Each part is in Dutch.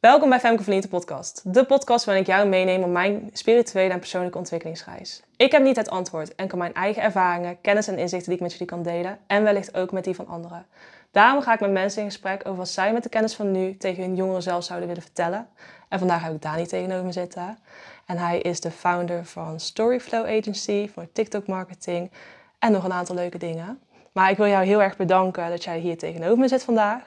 Welkom bij Femke Verliente podcast. De podcast waarin ik jou meeneem op mijn spirituele en persoonlijke ontwikkelingsreis. Ik heb niet het antwoord en kan mijn eigen ervaringen, kennis en inzichten die ik met jullie kan delen en wellicht ook met die van anderen. Daarom ga ik met mensen in gesprek over wat zij met de kennis van nu tegen hun jongeren zelf zouden willen vertellen. En vandaag heb ik Dani tegenover me zitten. En hij is de founder van Storyflow Agency voor TikTok marketing en nog een aantal leuke dingen. Maar ik wil jou heel erg bedanken dat jij hier tegenover me zit vandaag.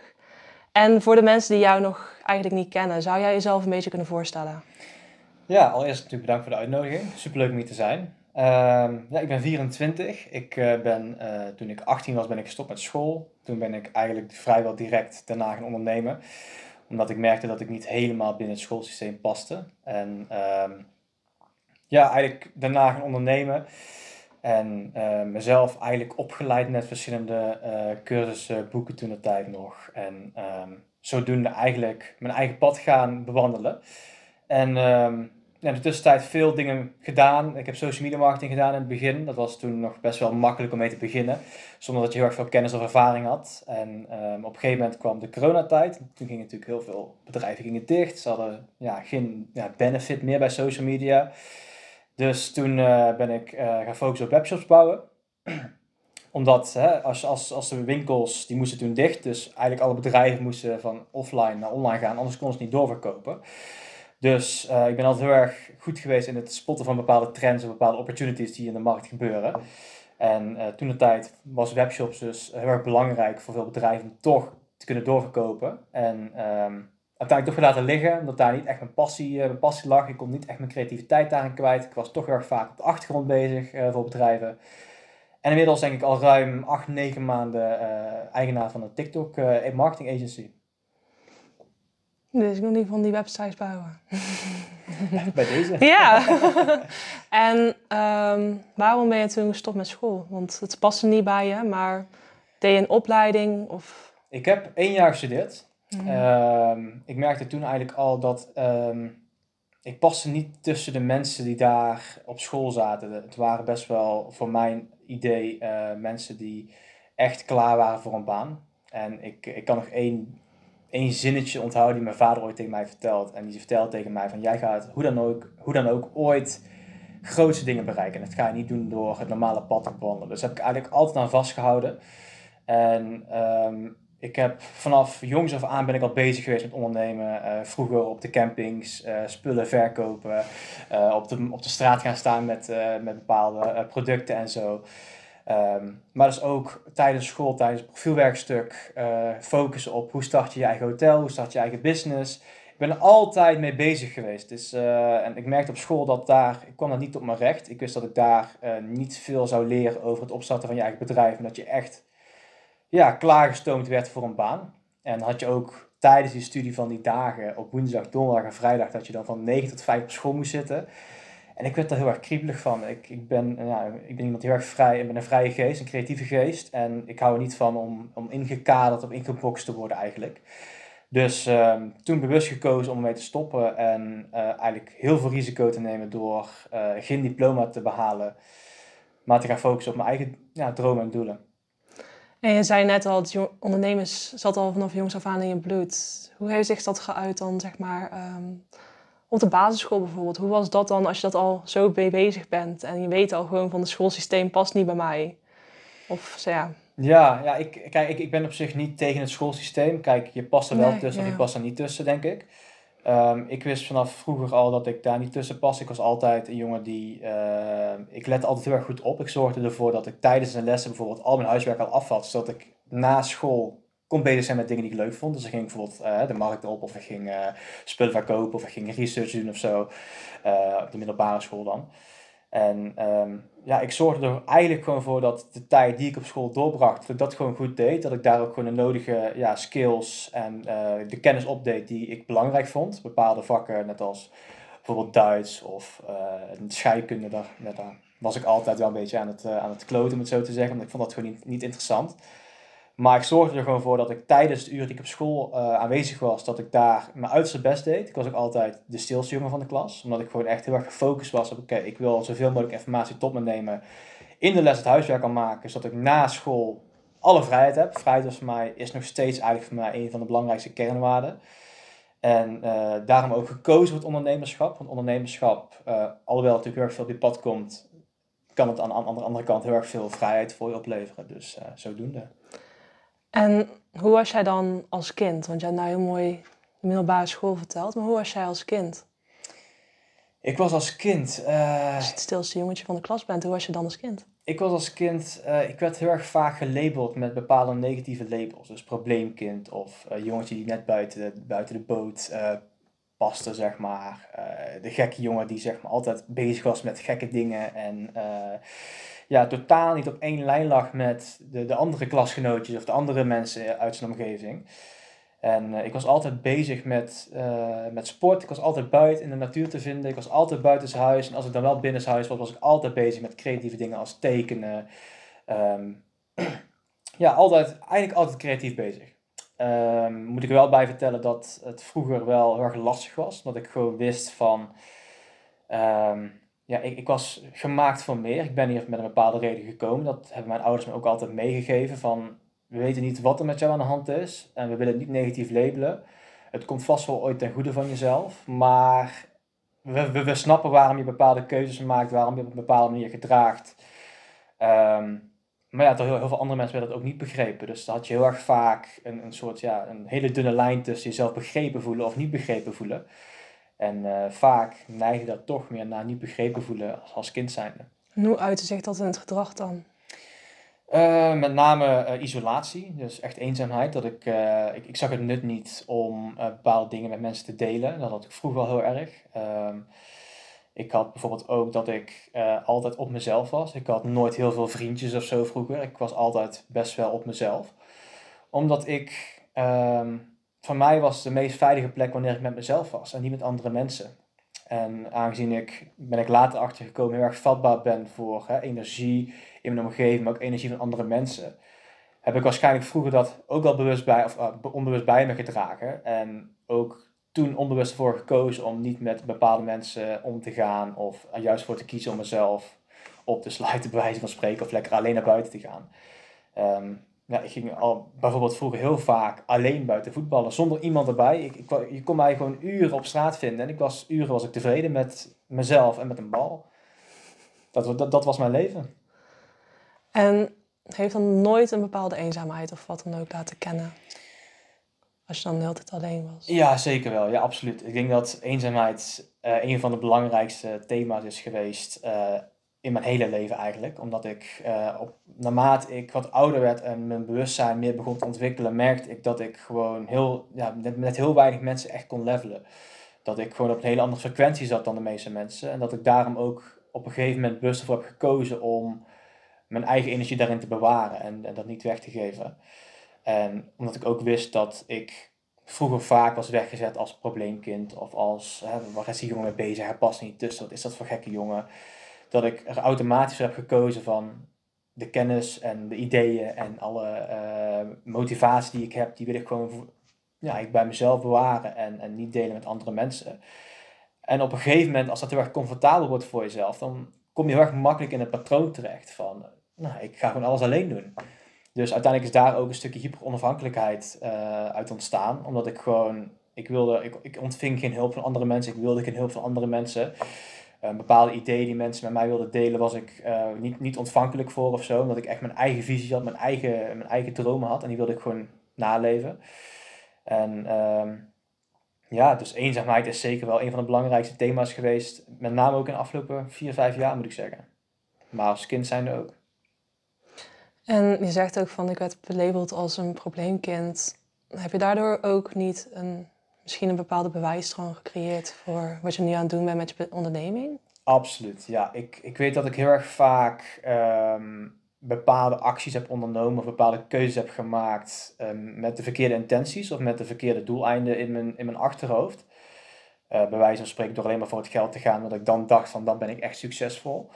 En voor de mensen die jou nog eigenlijk niet kennen, zou jij jezelf een beetje kunnen voorstellen? Ja, allereerst natuurlijk bedankt voor de uitnodiging. Superleuk om hier te zijn. Ehm, ja, ik ben 24. Ik uh, ben, uh, toen ik 18 was, ben ik gestopt met school. Toen ben ik eigenlijk vrijwel direct daarna gaan ondernemen. Omdat ik merkte dat ik niet helemaal binnen het schoolsysteem paste. En um, ja, eigenlijk daarna gaan ondernemen. En uh, mezelf eigenlijk opgeleid met verschillende cursussen, boeken toen de tijd nog. En um, zodoende eigenlijk mijn eigen pad gaan bewandelen. En um, in de tussentijd veel dingen gedaan. Ik heb social media marketing gedaan in het begin. Dat was toen nog best wel makkelijk om mee te beginnen. Zonder dat je heel erg veel kennis of ervaring had. En um, op een gegeven moment kwam de coronatijd. Toen gingen natuurlijk heel veel bedrijven gingen dicht. Ze hadden ja, geen ja, benefit meer bij social media. Dus toen uh, ben ik uh, gaan focussen op webshops bouwen. Omdat hè, als, als, als de winkels, die moesten toen dicht. Dus eigenlijk alle bedrijven moesten van offline naar online gaan. Anders konden ze niet doorverkopen. Dus uh, ik ben altijd heel erg goed geweest in het spotten van bepaalde trends en bepaalde opportunities die in de markt gebeuren. En uh, toen de tijd was webshops dus heel erg belangrijk voor veel bedrijven om toch te kunnen doorverkopen. En um, uiteindelijk toch weer laten liggen, omdat daar niet echt mijn passie, uh, mijn passie lag. Ik kon niet echt mijn creativiteit daarin kwijt. Ik was toch heel erg vaak op de achtergrond bezig voor bedrijven. En inmiddels denk ik al ruim 8, 9 maanden eigenaar van een TikTok marketing agency. Dus ik wil niet van die websites bouwen. Bij deze? Ja. en um, waarom ben je toen gestopt met school? Want het paste niet bij je, maar deed je een opleiding? Of... Ik heb één jaar gestudeerd. Mm. Um, ik merkte toen eigenlijk al dat um, ik paste niet tussen de mensen die daar op school zaten. Het waren best wel, voor mijn idee, uh, mensen die echt klaar waren voor een baan. En ik, ik kan nog één één zinnetje onthouden die mijn vader ooit tegen mij vertelt. En die vertelt tegen mij van jij gaat hoe dan ook, hoe dan ook ooit grootste dingen bereiken. En dat ga je niet doen door het normale pad te wandelen. Dus heb ik eigenlijk altijd aan vastgehouden. En um, ik heb vanaf jongs af aan ben ik al bezig geweest met ondernemen. Uh, vroeger op de campings, uh, spullen verkopen, uh, op, de, op de straat gaan staan met, met bepaalde producten en zo. Um, maar dus ook tijdens school, tijdens het profielwerkstuk, focussen op hoe start je je eigen hotel, hoe start je eigen business. Ik ben er altijd mee bezig geweest. Dus, en ik merkte op school dat daar, ik kwam dat niet op mijn recht. Ik wist dat ik daar niet veel zou leren over het opstarten van je eigen bedrijf. En dat je echt ja, klaargestoomd werd voor een baan. En had je ook tijdens die studie van die dagen, op woensdag, donderdag en vrijdag, dat je dan van 9 tot 5 op school moest zitten. En ik werd daar heel erg kriebelig van. Ik, ik, ben, ja, ik ben iemand heel erg vrij. Ik ben een vrije geest, een creatieve geest. En ik hou er niet van om, om ingekaderd of ingeboxt te worden eigenlijk. Dus um, toen bewust gekozen om ermee te stoppen. En uh, eigenlijk heel veel risico te nemen door uh, geen diploma te behalen. Maar te gaan focussen op mijn eigen ja, dromen en doelen. En je zei net al, ondernemers zat al vanaf jongs af aan in je bloed. Hoe heeft zich dat geuit dan, zeg maar... Um op de basisschool bijvoorbeeld, hoe was dat dan als je dat al zo mee bezig bent en je weet al gewoon van het schoolsysteem past niet bij mij? Of zo ja. Ja, ja ik, kijk, ik, ik ben op zich niet tegen het schoolsysteem. Kijk, je past er wel nee, tussen ja. of je past er niet tussen, denk ik. Um, ik wist vanaf vroeger al dat ik daar niet tussen pas. Ik was altijd een jongen die. Uh, ik lette altijd heel erg goed op. Ik zorgde ervoor dat ik tijdens een lessen bijvoorbeeld al mijn huiswerk al afvat. Zodat ik na school kon bezig zijn met dingen die ik leuk vond. Dus ik ging bijvoorbeeld uh, de markt op of ik ging uh, spullen verkopen of ik ging research doen of zo. Uh, op de middelbare school dan. En um, ja, ik zorgde er eigenlijk gewoon voor dat de tijd die ik op school doorbracht, dat ik dat gewoon goed deed. Dat ik daar ook gewoon de nodige ja, skills en de kennis opdeed die ik belangrijk vond. Bepaalde vakken, net als bijvoorbeeld Duits of scheikunde, daar, daar was ik altijd wel een beetje aan het, aan het kloten, om het zo te zeggen. Want ik vond dat gewoon niet, niet interessant. Maar ik zorgde er gewoon voor dat ik tijdens de uren die ik op school uh, aanwezig was, dat ik daar mijn uiterste best deed. Ik was ook altijd de stilste jongen van de klas. Omdat ik gewoon echt heel erg gefocust was op, oké, ik wil zoveel mogelijk informatie tot me nemen. In de les het huiswerk kan maken, zodat ik na school alle vrijheid heb. Vrijheid was voor mij, is nog steeds eigenlijk voor mij een van de belangrijkste kernwaarden. En uh, daarom ook gekozen voor het ondernemerschap. Want ondernemerschap, uh, alhoewel het natuurlijk heel erg veel op je pad komt, kan het aan de andere, andere kant heel erg veel vrijheid voor je opleveren. Dus uh, zodoende. En hoe was jij dan als kind? Want jij hebt nou heel mooi de middelbare school verteld, maar hoe was jij als kind? Ik was als kind. Uh, als je het stilste jongetje van de klas bent, hoe was je dan als kind? Ik was als kind, uh, ik werd heel erg vaak gelabeld met bepaalde negatieve labels. Dus probleemkind of uh, jongetje die net buiten de, buiten de boot paste, zeg maar. de gekke jongen die zeg maar altijd bezig was met gekke dingen en ja, totaal niet op één lijn lag met de, de andere klasgenootjes of de andere mensen uit zijn omgeving. En uh, ik was altijd bezig met, uh, met sport. Ik was altijd buiten in de natuur te vinden. Ik was altijd buiten huis. En als ik dan wel binnen huis was, was ik altijd bezig met creatieve dingen als tekenen. Um, ja, altijd, eigenlijk altijd creatief bezig. Um, moet ik er wel bij vertellen dat het vroeger wel heel erg lastig was. Dat ik gewoon wist van... Um, ja, ik, ik was gemaakt voor meer. Ik ben hier met een bepaalde reden gekomen. Dat hebben mijn ouders me ook altijd meegegeven van we weten niet wat er met jou aan de hand is en we willen het niet negatief labelen. Het komt vast wel ooit ten goede van jezelf, maar we, we, we snappen waarom je bepaalde keuzes maakt, waarom je op een bepaalde manier gedraagt. Ehm, maar ja, toch heel, heel veel andere mensen werden dat ook niet begrepen. Dus dan had je heel erg vaak een, een soort, ja, een hele dunne lijn tussen jezelf begrepen voelen of niet begrepen voelen. En uh, vaak neigde dat toch meer naar niet begrepen voelen als, als kind zijnde. hoe uitte zich dat in het gedrag dan? Uh, met name uh, isolatie, dus echt eenzaamheid. Dat ik, uh, ik, ik zag het nut niet om bepaalde dingen met mensen te delen. Dat had ik vroeger wel heel erg. Ehm, ik had bijvoorbeeld ook dat ik altijd op mezelf was. Ik had nooit heel veel vriendjes of zo vroeger. Ik was altijd best wel op mezelf. Omdat ik, um, voor mij was de meest veilige plek wanneer ik met mezelf was en niet met andere mensen. En aangezien ik, ben ik later achtergekomen, heel erg vatbaar ben voor hè, energie in mijn omgeving, maar ook energie van andere mensen, heb ik waarschijnlijk vroeger dat ook wel bewust bij, of uh, onbewust bij me gedragen. En ook toen onbewust ervoor gekozen om niet met bepaalde mensen om te gaan, of juist voor te kiezen om mezelf op te sluiten, bij wijze van spreken, of lekker alleen naar buiten te gaan. Um, ja, ik ging al bijvoorbeeld vroeger heel vaak alleen buiten voetballen, zonder iemand erbij. Ik, ik, je kon mij gewoon uren op straat vinden en ik was, uren was ik tevreden met mezelf en met een bal. Dat, dat, dat was mijn leven. En heeft dan nooit een bepaalde eenzaamheid of wat dan ook laten kennen? Als je dan de hele tijd alleen was. Ja, zeker wel. Ja, absoluut. Ik denk dat eenzaamheid uh, een van de belangrijkste thema's is geweest uh, in mijn hele leven eigenlijk. Omdat ik, uh, op, naarmate ik wat ouder werd en mijn bewustzijn meer begon te ontwikkelen, merkte ik dat ik gewoon heel, ja, met, heel weinig mensen echt kon levelen. Dat ik gewoon op een hele andere frequentie zat dan de meeste mensen. En dat ik daarom ook op een gegeven moment bewust ervoor heb gekozen om mijn eigen energie daarin te bewaren en, en dat niet weg te geven. En omdat ik ook wist dat ik vroeger vaak was weggezet als probleemkind of als, hè, waar is die jongen mee bezig, hij past niet tussen, wat is dat voor gekke jongen dat ik er automatisch heb gekozen van de kennis en de ideeën en alle uh, motivatie die ik heb, die wil ik gewoon ja, ik bij mezelf bewaren en, en niet delen met andere mensen. En op een gegeven moment, als dat heel erg comfortabel wordt voor jezelf, dan kom je heel erg makkelijk in het patroon terecht van, nou, ik ga gewoon alles alleen doen. Dus uiteindelijk is daar ook een stukje hyper-onafhankelijkheid uh, uit ontstaan, omdat ik gewoon, ik wilde, ik, ik ontving geen hulp van andere mensen, ik wilde geen hulp van andere mensen een bepaalde ideeën die mensen met mij wilden delen, was ik uh, niet, niet ontvankelijk voor of zo. Omdat ik echt mijn eigen visie had, mijn eigen, mijn eigen dromen had. En die wilde ik gewoon naleven. En uh, ja, dus eenzaamheid is zeker wel een van de belangrijkste thema's geweest. Met name ook in de afgelopen vier, vijf jaar moet ik zeggen. Maar als kind zijn er ook. En je zegt ook van ik werd belabeld als een probleemkind. Heb je daardoor ook niet een misschien een bepaalde bewijsstroom gecreëerd voor wat je nu aan het doen bent met je onderneming? Absoluut, ja. Ik, ik weet dat ik heel erg vaak um, bepaalde acties heb ondernomen of bepaalde keuzes heb gemaakt um, met de verkeerde intenties of met de verkeerde doeleinden in mijn, in mijn achterhoofd. Uh, bij wijze van spreken door alleen maar voor het geld te gaan, omdat ik dan dacht van dan ben ik echt succesvol.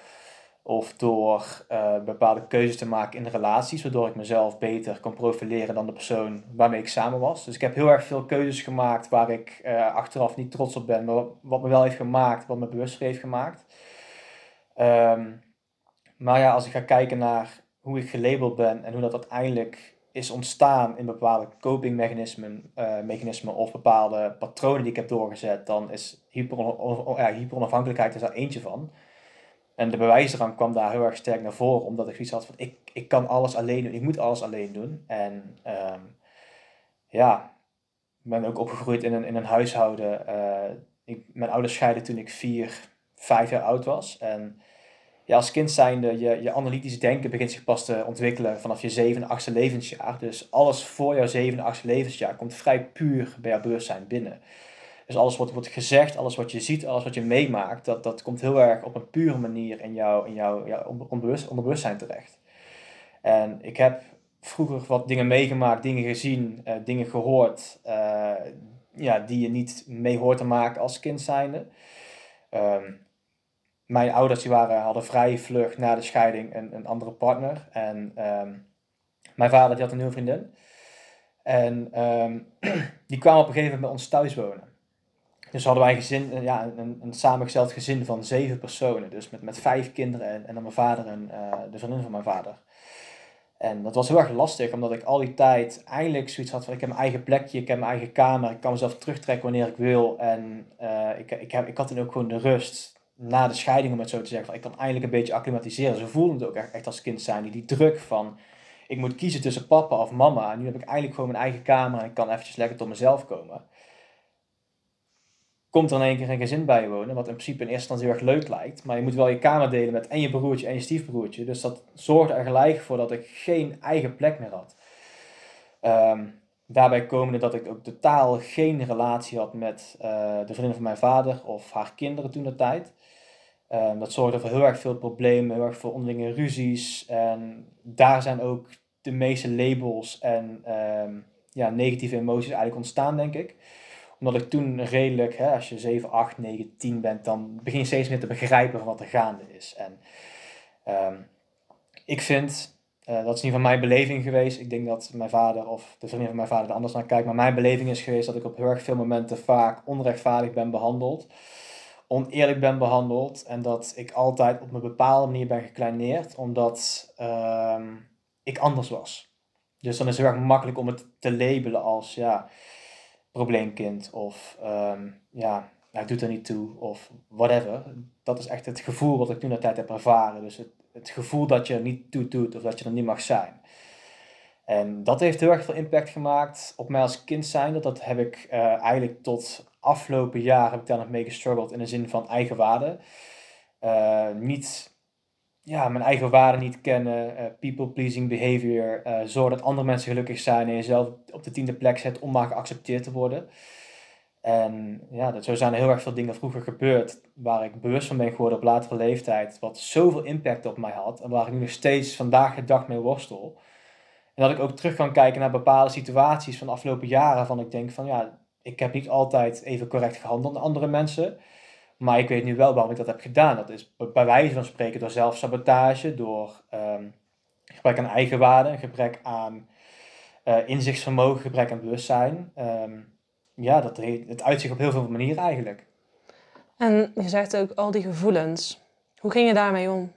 Of door uh, bepaalde keuzes te maken in relaties, waardoor ik mezelf beter kon profileren dan de persoon waarmee ik samen was. Dus ik heb heel erg veel keuzes gemaakt waar ik uh, achteraf niet trots op ben, maar wat me wel heeft gemaakt, wat me bewust heeft gemaakt. Um, maar ja, als ik ga kijken naar hoe ik gelabeld ben en hoe dat uiteindelijk is ontstaan in bepaalde copingmechanismen uh, mechanismen of bepaalde patronen die ik heb doorgezet, dan is hyper, ja, hyperonafhankelijkheid er daar eentje van. En de bewijsdrang kwam daar heel erg sterk naar voren, omdat ik zoiets had van ik, ik kan alles alleen doen, ik moet alles alleen doen. En um, ja, ik ben ook opgegroeid in een, in een huishouden. Uh, ik, mijn ouders scheiden toen ik vier, vijf jaar oud was. En ja, als kind zijnde, je, je analytisch denken begint zich pas te ontwikkelen vanaf je zevende, achtste levensjaar. Dus alles voor jouw zevende, achtste levensjaar komt vrij puur bij jouw bewustzijn binnen. Dus alles wat wordt gezegd, alles wat je ziet, alles wat je meemaakt, dat, dat komt heel erg op een pure manier in jouw in jou, onbewust, terecht. En ik heb vroeger wat dingen meegemaakt, dingen gezien, uh, dingen gehoord, uh, ja, die je niet mee hoort te maken als kind zijnde. Um, mijn ouders die waren, hadden vrij vlug na de scheiding een, een andere partner. En um, mijn vader die had een nieuwe vriendin. En um, die kwamen op een gegeven moment bij ons thuis wonen. Dus hadden wij een gezin, ja, een, een samengesteld gezin van zeven personen. Dus met, met vijf kinderen en, en mijn vader en uh, de vriendin van mijn vader. En dat was heel erg lastig, omdat ik al die tijd eindelijk zoiets had van ik heb mijn eigen plekje, ik heb mijn eigen kamer, ik kan mezelf terugtrekken wanneer ik wil. En uh, ik, ik, heb, ik had dan ook gewoon de rust na de scheiding, om het zo te zeggen, van ik kan eindelijk een beetje acclimatiseren. Ze voelden het ook echt, echt als kind zijn, die, die druk van ik moet kiezen tussen papa of mama. En nu heb ik eigenlijk gewoon mijn eigen kamer en ik kan eventjes lekker tot mezelf komen. Komt er in één keer een gezin bij wonen, wat in principe in eerste instantie heel erg leuk lijkt. Maar je moet wel je kamer delen met en je broertje en je stiefbroertje. Dus dat zorgde er gelijk voor dat ik geen eigen plek meer had. Um, Daarbij komende dat ik ook totaal geen relatie had met uh, de vriendin van mijn vader of haar kinderen toen de tijd. Um, dat zorgde voor heel erg veel problemen, heel erg veel onderlinge ruzies. En daar zijn ook de meeste labels en um, ja, negatieve emoties eigenlijk ontstaan, denk ik. Omdat ik toen redelijk, hè, als je 7, 8, 9, 10 bent, dan begin je steeds meer te begrijpen van wat er gaande is. En um, ik vind uh, dat is niet van mijn beleving geweest. Ik denk dat mijn vader of de vriendin van mijn vader er anders naar kijkt. Maar mijn beleving is geweest dat ik op heel erg veel momenten vaak onrechtvaardig ben behandeld. Oneerlijk ben behandeld. En dat ik altijd op een bepaalde manier ben gekleineerd. Omdat uh, ik anders was. Dus dan is het heel erg makkelijk om het te labelen als ja, probleemkind. Of um, ja, hij doet er niet toe. Of whatever. Dat is echt het gevoel wat ik toen de tijd heb ervaren. Dus het, het gevoel dat je er niet toe doet of dat je er niet mag zijn. En dat heeft heel erg veel impact gemaakt op mij als kind zijn. Dat heb ik uh, eigenlijk tot afgelopen jaar heb ik daar nog mee gestruggeld in de zin van eigenwaarde. Uh, niet, ja, mijn eigen waarde niet kennen, uh, people-pleasing behavior, zorg dat andere mensen gelukkig zijn en jezelf op de tiende plek zet om maar geaccepteerd te worden. En ja, dat, zo zijn er heel erg veel dingen vroeger gebeurd waar ik bewust van ben geworden op latere leeftijd, wat zoveel impact op mij had en waar ik nu nog steeds vandaag de dag mee worstel. En dat ik ook terug kan kijken naar bepaalde situaties van de afgelopen jaren, van ik denk van ja, ik heb niet altijd even correct gehandeld aan andere mensen, maar ik weet nu wel waarom ik dat heb gedaan. Dat is bij wijze van spreken door zelfsabotage, door um, gebrek aan eigenwaarde, gebrek aan uh, inzichtsvermogen, gebrek aan bewustzijn. Um, ja, dat het uitzicht op heel veel manieren eigenlijk. En je zegt ook al die gevoelens. Hoe ging je daarmee om?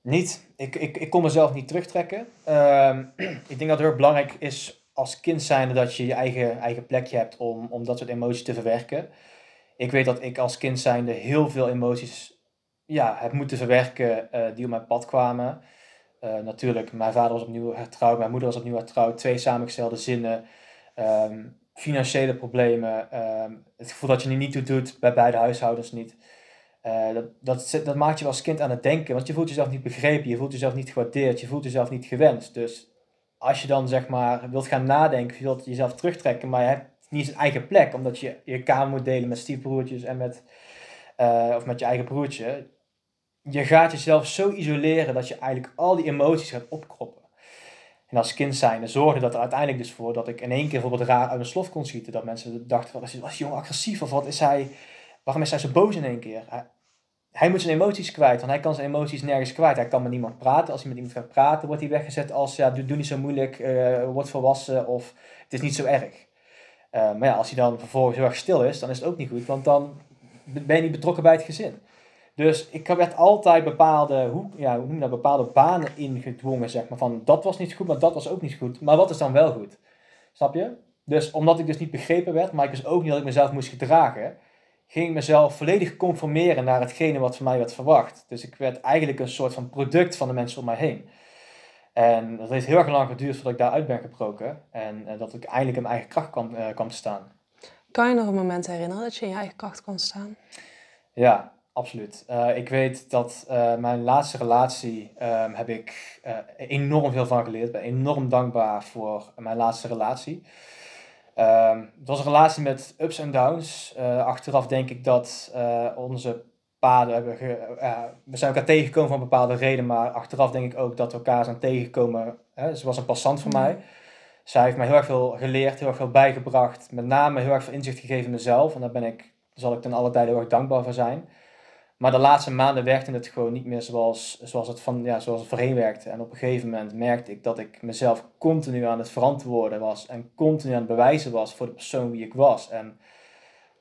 Niet. Ik, ik, ik kon mezelf niet terugtrekken. Um, ik denk dat het heel belangrijk is als kind zijnde dat je je eigen, eigen plekje hebt om, om dat soort emoties te verwerken. Ik weet dat ik als kind zijnde heel veel emoties ja, heb moeten verwerken uh, die op mijn pad kwamen. Uh, natuurlijk, mijn vader was opnieuw hertrouwd, mijn moeder was opnieuw hertrouwd. Twee samengestelde zinnen. Um, financiële problemen, ehm, het gevoel dat je het niet toe doet bij beide huishoudens niet. Uh, dat, dat, dat maakt je als kind aan het denken, want je voelt jezelf niet begrepen, je voelt jezelf niet gewaardeerd, je voelt jezelf niet gewenst. Dus als je dan zeg maar wilt gaan nadenken, je wilt jezelf terugtrekken, maar je hebt niet een eigen plek, omdat je je kamer moet delen met stiefbroertjes en met, uh, of met je eigen broertje. Je gaat jezelf zo isoleren dat je eigenlijk al die emoties gaat opkroppen. En als kind zijnde zorgde dat er uiteindelijk dus voor dat ik in één keer bijvoorbeeld raar uit mijn slof kon schieten. Dat mensen dachten, was, was die jongen agressief of wat is hij, waarom is hij zo boos in één keer? Hij, hij, moet zijn emoties kwijt, want hij kan zijn emoties nergens kwijt. Hij kan met niemand praten. Als hij met iemand gaat praten, wordt hij weggezet als, ja, doe, doe niet zo moeilijk, uh, word volwassen of het is niet zo erg. Uh, maar ja, als hij dan vervolgens heel erg stil is, dan is het ook niet goed, want dan ben je niet betrokken bij het gezin. Dus ik werd altijd bepaalde, hoe, ja, hoe noem bepaalde banen ingedwongen, zeg maar. Van dat was niet goed, maar dat was ook niet goed. Maar wat is dan wel goed? Snap je? Dus omdat ik dus niet begrepen werd, maar ik dus ook niet dat ik mezelf moest gedragen, ging ik mezelf volledig conformeren naar hetgene wat van mij werd verwacht. Dus ik werd eigenlijk een soort van product van de mensen om mij heen. En dat heeft heel erg lang geduurd voordat ik daaruit ben gebroken. En uh, dat ik eindelijk in mijn eigen kracht kwam, uh, kwam te staan. Kan je nog een moment herinneren dat je in je eigen kracht kwam staan? Ja, absoluut. Uh, ik weet dat mijn laatste relatie um, heb ik enorm veel van geleerd. Ik ben enorm dankbaar voor mijn laatste relatie. Um, het was een relatie met ups en downs. achteraf denk ik dat onze paden hebben. we zijn elkaar tegengekomen van bepaalde reden, maar achteraf denk ik ook dat we elkaar zijn tegengekomen. Hè? Ze was een passant voor mij. Zij heeft mij heel erg veel geleerd, heel erg veel bijgebracht. Met name heel erg veel inzicht gegeven in mezelf. En daar ben ik, zal ik ten alle tijde heel erg dankbaar voor zijn. Maar de laatste maanden werkte het gewoon niet meer zoals, zoals, het, van, ja, zoals het voorheen werkte. En op een gegeven moment merkte ik dat ik mezelf continu aan het verantwoorden was. En continu aan het bewijzen was voor de persoon wie ik was. En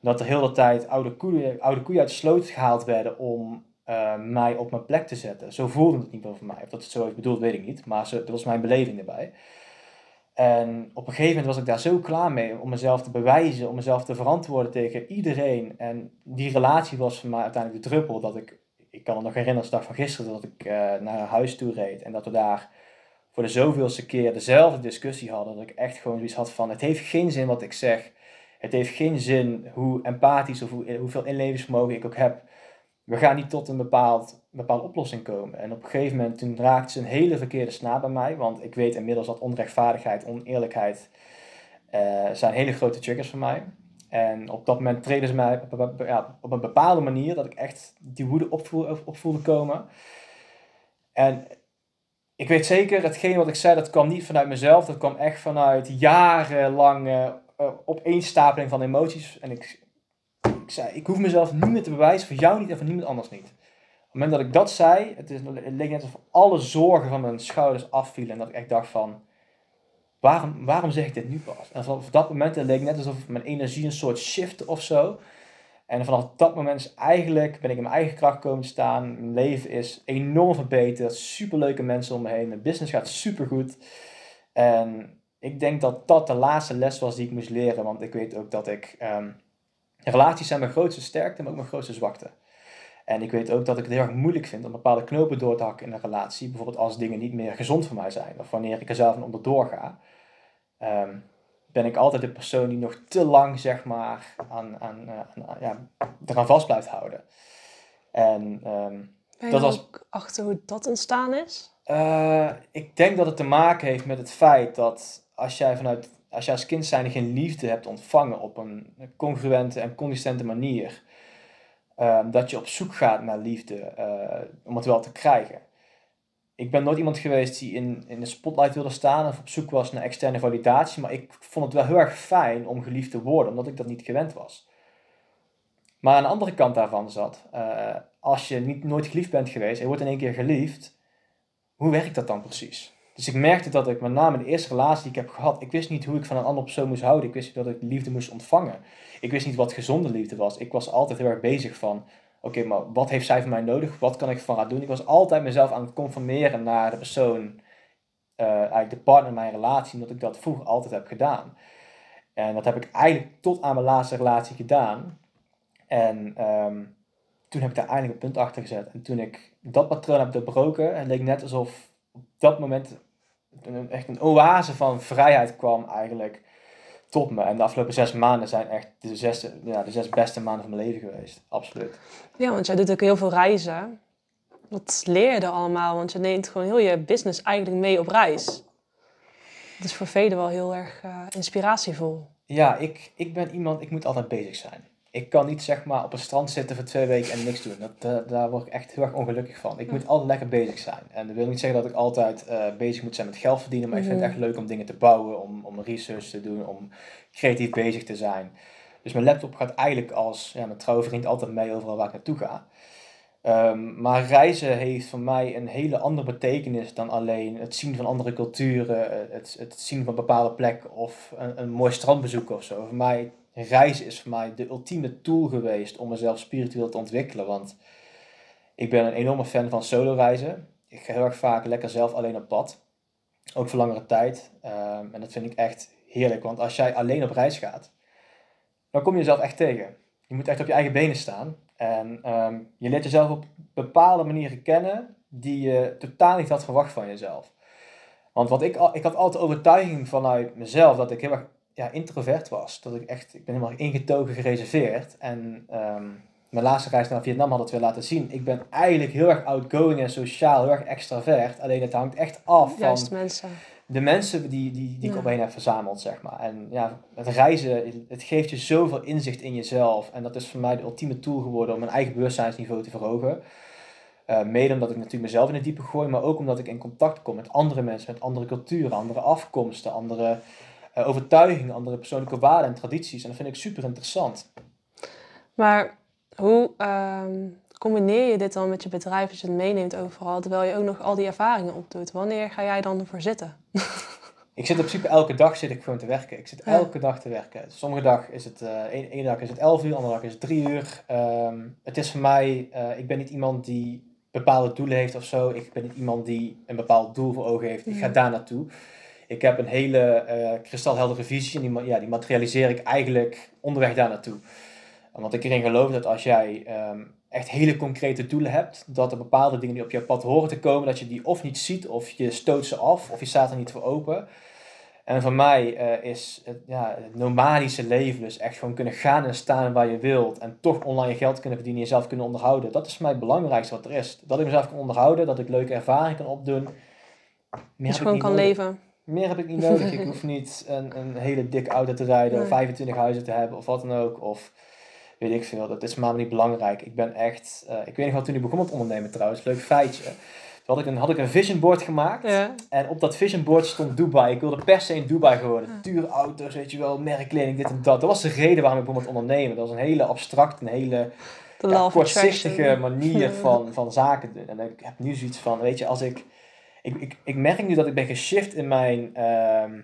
dat er heel de tijd oude koeien, oude koeien uit de sloot gehaald werden om uh, mij op mijn plek te zetten. Zo voelde het niet meer mij. Of dat het zo is bedoeld, weet ik niet. Maar zo, dat was mijn beleving erbij. En op een gegeven moment was ik daar zo klaar mee om mezelf te bewijzen, om mezelf te verantwoorden tegen iedereen. En die relatie was voor mij uiteindelijk de druppel dat ik, ik kan me nog herinneren als de dag van gisteren, dat ik uh, naar huis toe reed. En dat we daar voor de zoveelste keer dezelfde discussie hadden. Dat ik echt gewoon zoiets had van, het heeft geen zin wat ik zeg. Het heeft geen zin hoe empathisch of hoe, hoeveel inlevingsvermogen ik ook heb. We gaan niet tot een bepaald, bepaalde oplossing komen. En op een gegeven moment toen raakte ze een hele verkeerde snaar bij mij. Want ik weet inmiddels dat onrechtvaardigheid, oneerlijkheid uh, zijn hele grote triggers voor mij. En op dat moment treden ze mij op, ja, op een bepaalde manier dat ik echt die woede opvoel, opvoelde komen. En ik weet zeker, hetgeen wat ik zei, dat kwam niet vanuit mezelf. Dat kwam echt vanuit jarenlange uh, opeenstapeling van emoties. En ik, ik zei, ik hoef mezelf niet meer te bewijzen, voor jou niet en voor niemand anders niet. Op het moment dat ik dat zei, het, is, het leek net alsof alle zorgen van mijn schouders afvielen. En dat ik echt dacht van, waarom, waarom zeg ik dit nu pas? En vanaf dat moment leek het net alsof mijn energie een soort shift of zo. En vanaf dat moment is eigenlijk, ben ik in mijn eigen kracht komen staan. Mijn leven is enorm verbeterd. Superleuke mensen om me heen. Mijn business gaat supergoed. En ik denk dat dat de laatste les was die ik moest leren. Want ik weet ook dat ik. Um, relaties zijn mijn grootste sterkte, maar ook mijn grootste zwakte. En ik weet ook dat ik het heel erg moeilijk vind om bepaalde knopen door te hakken in een relatie. Bijvoorbeeld als dingen niet meer gezond voor mij zijn. Of wanneer ik er zelf aan onderdoor ga. Um, ben ik altijd de persoon die nog te lang, zeg maar, aan, aan, aan, aan ja, eraan vast blijft houden. En um, ben je dat was ook achter hoe dat ontstaan is? Uh, ik denk dat het te maken heeft met het feit dat als jij vanuit als jij als kind zijnde geen liefde hebt ontvangen op een congruente en consistente manier, um, dat je op zoek gaat naar liefde uh, om het wel te krijgen. Ik ben nooit iemand geweest die in, in de spotlight wilde staan of op zoek was naar externe validatie, maar ik vond het wel heel erg fijn om geliefd te worden, omdat ik dat niet gewend was. Maar aan de andere kant daarvan zat, uh, als je niet, nooit geliefd bent geweest en wordt in één keer geliefd, hoe werkt dat dan precies? Dus ik merkte dat ik met name de eerste relatie die ik heb gehad, ik wist niet hoe ik van een andere persoon moest houden. Ik wist niet dat ik liefde moest ontvangen. Ik wist niet wat gezonde liefde was. Ik was altijd heel erg bezig van, oké, maar wat heeft zij van mij nodig? Wat kan ik van haar doen? Ik was altijd mezelf aan het conformeren naar de persoon, uh, eigenlijk de partner in mijn relatie, omdat ik dat vroeger altijd heb gedaan. En dat heb ik eigenlijk tot aan mijn laatste relatie gedaan. En um, toen heb ik daar eindelijk een punt achter gezet. En toen ik dat patroon heb doorbroken, het leek net alsof op dat moment een, echt een oase van vrijheid kwam eigenlijk tot me. En de afgelopen zes maanden zijn echt de zes, ja, de zes beste maanden van mijn leven geweest. Absoluut. Ja, want jij doet ook heel veel reizen. Wat leer je er allemaal? Want je neemt gewoon heel je business eigenlijk mee op reis. Dat is voor velen wel heel erg uh, inspiratievol. Ja, ik, ik ben iemand, ik moet altijd bezig zijn ik kan niet zeg maar op een strand zitten voor twee weken en niks doen. Dat, uh, daar word ik echt heel erg ongelukkig van. Ik moet altijd lekker bezig zijn. En dat wil niet zeggen dat ik altijd uh, bezig moet zijn met geld verdienen, maar ik vind het echt leuk om dingen te bouwen, om, om research te doen, om creatief bezig te zijn. Dus mijn laptop gaat eigenlijk als ja, mijn trouwe vriend altijd mee overal waar ik naartoe ga. Um, maar reizen heeft voor mij een hele andere betekenis dan alleen het zien van andere culturen, het, het zien van bepaalde plekken of een, een mooi strandbezoek of zo. Voor mij reizen is voor mij de ultieme tool geweest om mezelf spiritueel te ontwikkelen. Want Ik ben een enorme fan van solo reizen. Ik ga heel erg vaak lekker zelf alleen op pad. Ook voor langere tijd. Ehm, en dat vind ik echt heerlijk. Want als jij alleen op reis gaat, dan kom je jezelf echt tegen. Je moet echt op je eigen benen staan. En ehm, je leert jezelf op bepaalde manieren kennen die je totaal niet had verwacht van jezelf. Want wat ik, ik had altijd overtuiging vanuit mezelf dat ik heel erg ja, introvert was. Dat ik echt, ik ben helemaal ingetogen, gereserveerd. En ehm, mijn laatste reis naar Vietnam had het weer laten zien. Ik ben eigenlijk heel erg outgoing en sociaal, heel erg extravert. Alleen het hangt echt af Juist van mensen. de mensen die, die, die ik Ja. omheen heb verzameld, zeg maar. En ja, het reizen, het geeft je zoveel inzicht in jezelf. En dat is voor mij de ultieme tool geworden om mijn eigen bewustzijnsniveau te verhogen. Eh, mede omdat ik natuurlijk mezelf in het diepe gooi, maar ook omdat ik in contact kom met andere mensen, met andere culturen, andere afkomsten, andere eh, overtuigingen, andere persoonlijke waarden en tradities. En dat vind ik super interessant. Maar hoe ehm, combineer je dit dan met je bedrijf als je het meeneemt overal, terwijl je ook nog al die ervaringen opdoet? Wanneer ga jij dan ervoor zitten? Ik zit in principe elke dag zit ik gewoon te werken. Ik zit elke dag te werken. Sommige dag is het, eh één dag is het 11 uur, andere dag is het 3 uur. Ehm, het is voor mij, eh, ik ben niet iemand die bepaalde doelen heeft of zo. Ik ben niet iemand die een bepaald doel voor ogen heeft. Ik ga daar naartoe. Ik heb een hele eh kristalheldere visie en die, ja, die materialiseer ik eigenlijk onderweg daar naartoe. Want ik erin geloof dat als jij ehm, echt hele concrete doelen hebt, dat er bepaalde dingen die op je pad horen te komen, dat je die of niet ziet, of je stoot ze af, of je staat er niet voor open. En voor mij eh, is het, ja, het nomadische leven, dus echt gewoon kunnen gaan en staan waar je wilt en toch online geld kunnen verdienen, jezelf kunnen onderhouden. Dat is voor mij het belangrijkste wat er is. Dat ik mezelf kan onderhouden, dat ik leuke ervaringen kan opdoen. Meer Dat je gewoon kan nodig. leven. Meer heb ik niet nodig. Ik hoef niet een, een hele dikke auto te rijden of Nee. 25 huizen te hebben of wat dan ook. Of weet ik veel. Dat is voor mij niet belangrijk. Ik ben echt... eh, ik weet nog wel toen ik begon met ondernemen trouwens. Leuk feitje. Toen had ik een, had ik een vision board gemaakt. Ja. En op dat vision board stond Dubai. Ik wilde per se in Dubai gewoon. Dure auto's, weet je wel, merkkleding, dit en dat. Dat was de reden waarom ik begon met ondernemen. Dat was een hele abstracte, een hele ja, kortzichtige manier Ja. van, van zaken doen. En ik heb nu zoiets van, weet je, als ik... Ik, ik, ik merk nu dat ik ben geshift in mijn, ehm,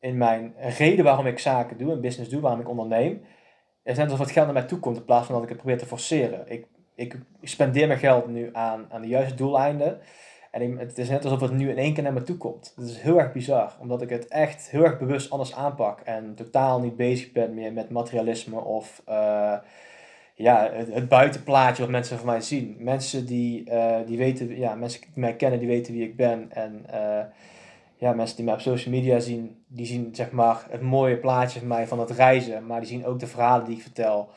in mijn reden waarom ik zaken doe, en business doe, waarom ik onderneem. Het is net alsof het geld naar mij toe komt in plaats van dat ik het probeer te forceren. Ik, ik, ik spendeer mijn geld nu aan, aan de juiste doeleinden. En ik- het is net alsof het nu in één keer naar me toe komt. Dat is heel erg bizar, omdat ik het echt heel erg bewust anders aanpak. En totaal niet bezig ben meer met materialisme of eh, ja, het, buitenplaatje wat mensen van mij zien. Mensen die, eh, die weten, ja, mensen die mij kennen, die weten wie ik ben. En eh, ja, mensen die mij op social media zien, die zien zeg maar het mooie plaatje van mij van het reizen. Maar die zien ook de verhalen die ik vertel.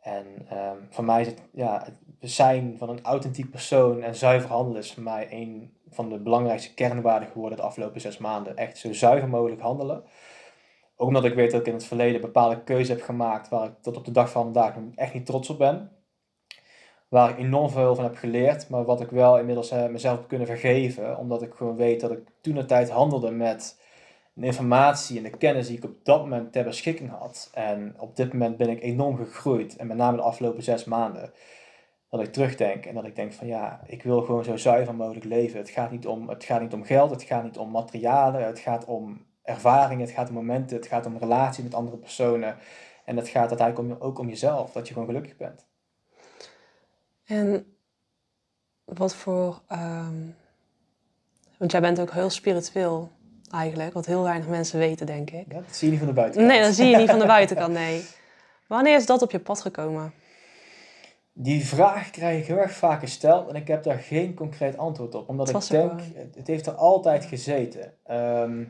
En ehm, voor mij is het, ja, het zijn van een authentiek persoon en zuiver handelen is voor mij een van de belangrijkste kernwaarden geworden de afgelopen zes maanden. Echt zo zuiver mogelijk handelen. Ook omdat ik weet dat ik in het verleden bepaalde keuzes heb gemaakt waar ik tot op de dag van vandaag echt niet trots op ben. Waar ik enorm veel van heb geleerd, maar wat ik wel inmiddels eh, mezelf heb kunnen vergeven. Omdat ik gewoon weet dat ik toen de tijd handelde met de informatie en de kennis die ik op dat moment ter beschikking had. En op dit moment ben ik enorm gegroeid. En met name de afgelopen zes maanden. Dat ik terugdenk en dat ik denk van ja, ik wil gewoon zo zuiver mogelijk leven. Het gaat niet om, het gaat niet om geld, het gaat niet om materialen, het gaat om ervaringen, het gaat om momenten, het gaat om relatie met andere personen. En het gaat uiteindelijk om, ook om jezelf, dat je gewoon gelukkig bent. En wat voor... ehm, want jij bent ook heel spiritueel eigenlijk, wat heel weinig mensen weten, denk ik. Ja, dat zie je niet van de buitenkant. Nee, dat zie je niet van de buitenkant, nee. Wanneer is dat op je pad gekomen? Die vraag krijg ik heel erg vaak gesteld en ik heb daar geen concreet antwoord op. Omdat ik denk, het heeft er altijd gezeten. Ehm,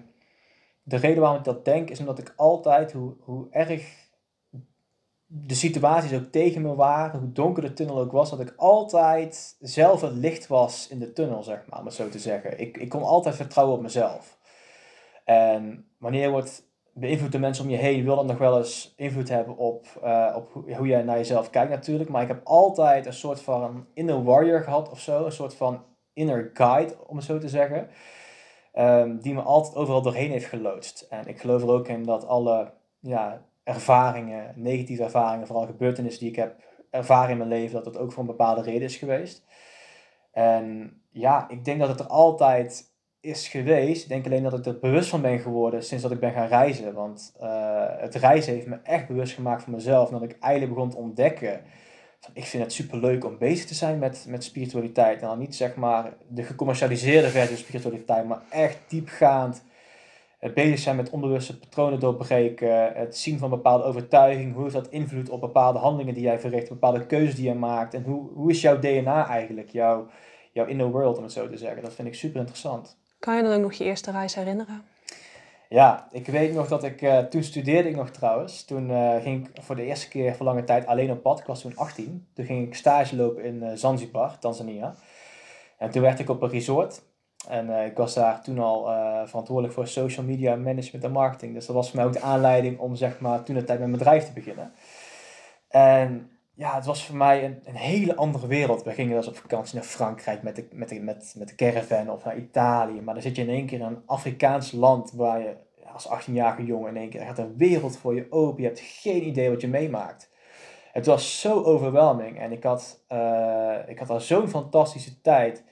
de reden waarom ik dat denk is omdat ik altijd, hoe, hoe erg de situaties ook tegen me waren, hoe donker de tunnel ook was, dat ik altijd zelf het licht was in de tunnel, zeg maar, om het zo te zeggen. Ik, ik kon altijd vertrouwen op mezelf. En wanneer wordt beïnvloed de mensen om je heen, wil dat nog wel eens invloed hebben op, eh, op hoe, hoe jij naar jezelf kijkt natuurlijk. Maar ik heb altijd een soort van inner warrior gehad of zo, een soort van inner guide, om het zo te zeggen. Ehm, die me altijd overal doorheen heeft geloodst. En ik geloof er ook in dat alle ja, ervaringen, negatieve ervaringen, vooral gebeurtenissen die ik heb ervaren in mijn leven, dat dat ook voor een bepaalde reden is geweest. En ja, ik denk dat het er altijd is geweest. Ik denk alleen dat ik er bewust van ben geworden sinds dat ik ben gaan reizen. Want eh, het reizen heeft me echt bewust gemaakt van mezelf. En dat ik eigenlijk begon te ontdekken ik vind het super leuk om bezig te zijn met, met spiritualiteit. En dan niet zeg maar de gecommercialiseerde versie van spiritualiteit, maar echt diepgaand het bezig zijn met onbewuste patronen doorbreken, het zien van bepaalde overtuiging, hoe heeft dat invloed op bepaalde handelingen die jij verricht, bepaalde keuzes die jij maakt en hoe, hoe is jouw DNA eigenlijk, jouw, jouw inner world om het zo te zeggen. Dat vind ik super interessant. Kan je dan ook nog je eerste reis herinneren? Ja, ik weet nog dat ik, uh, toen studeerde ik nog trouwens. Toen uh, ging ik voor de eerste keer voor lange tijd alleen op pad. Ik was toen 18. Toen ging ik stage lopen in uh, Zanzibar, Tanzania. En toen werd ik op een resort. En ik was daar toen al verantwoordelijk voor social media management en marketing. Dus dat was voor mij ook de aanleiding om zeg maar toen de tijd met mijn bedrijf te beginnen. En ja, het was voor mij een, een hele andere wereld. We gingen wel eens op vakantie naar Frankrijk met de, met, de, met, met de caravan of naar Italië. Maar dan zit je in één keer in een Afrikaans land waar je als 18-jarige jongen in één keer gaat een wereld voor je open. Je hebt geen idee wat je meemaakt. Het was zo overwhelming en ik had, uh, ik had al zo'n fantastische tijd.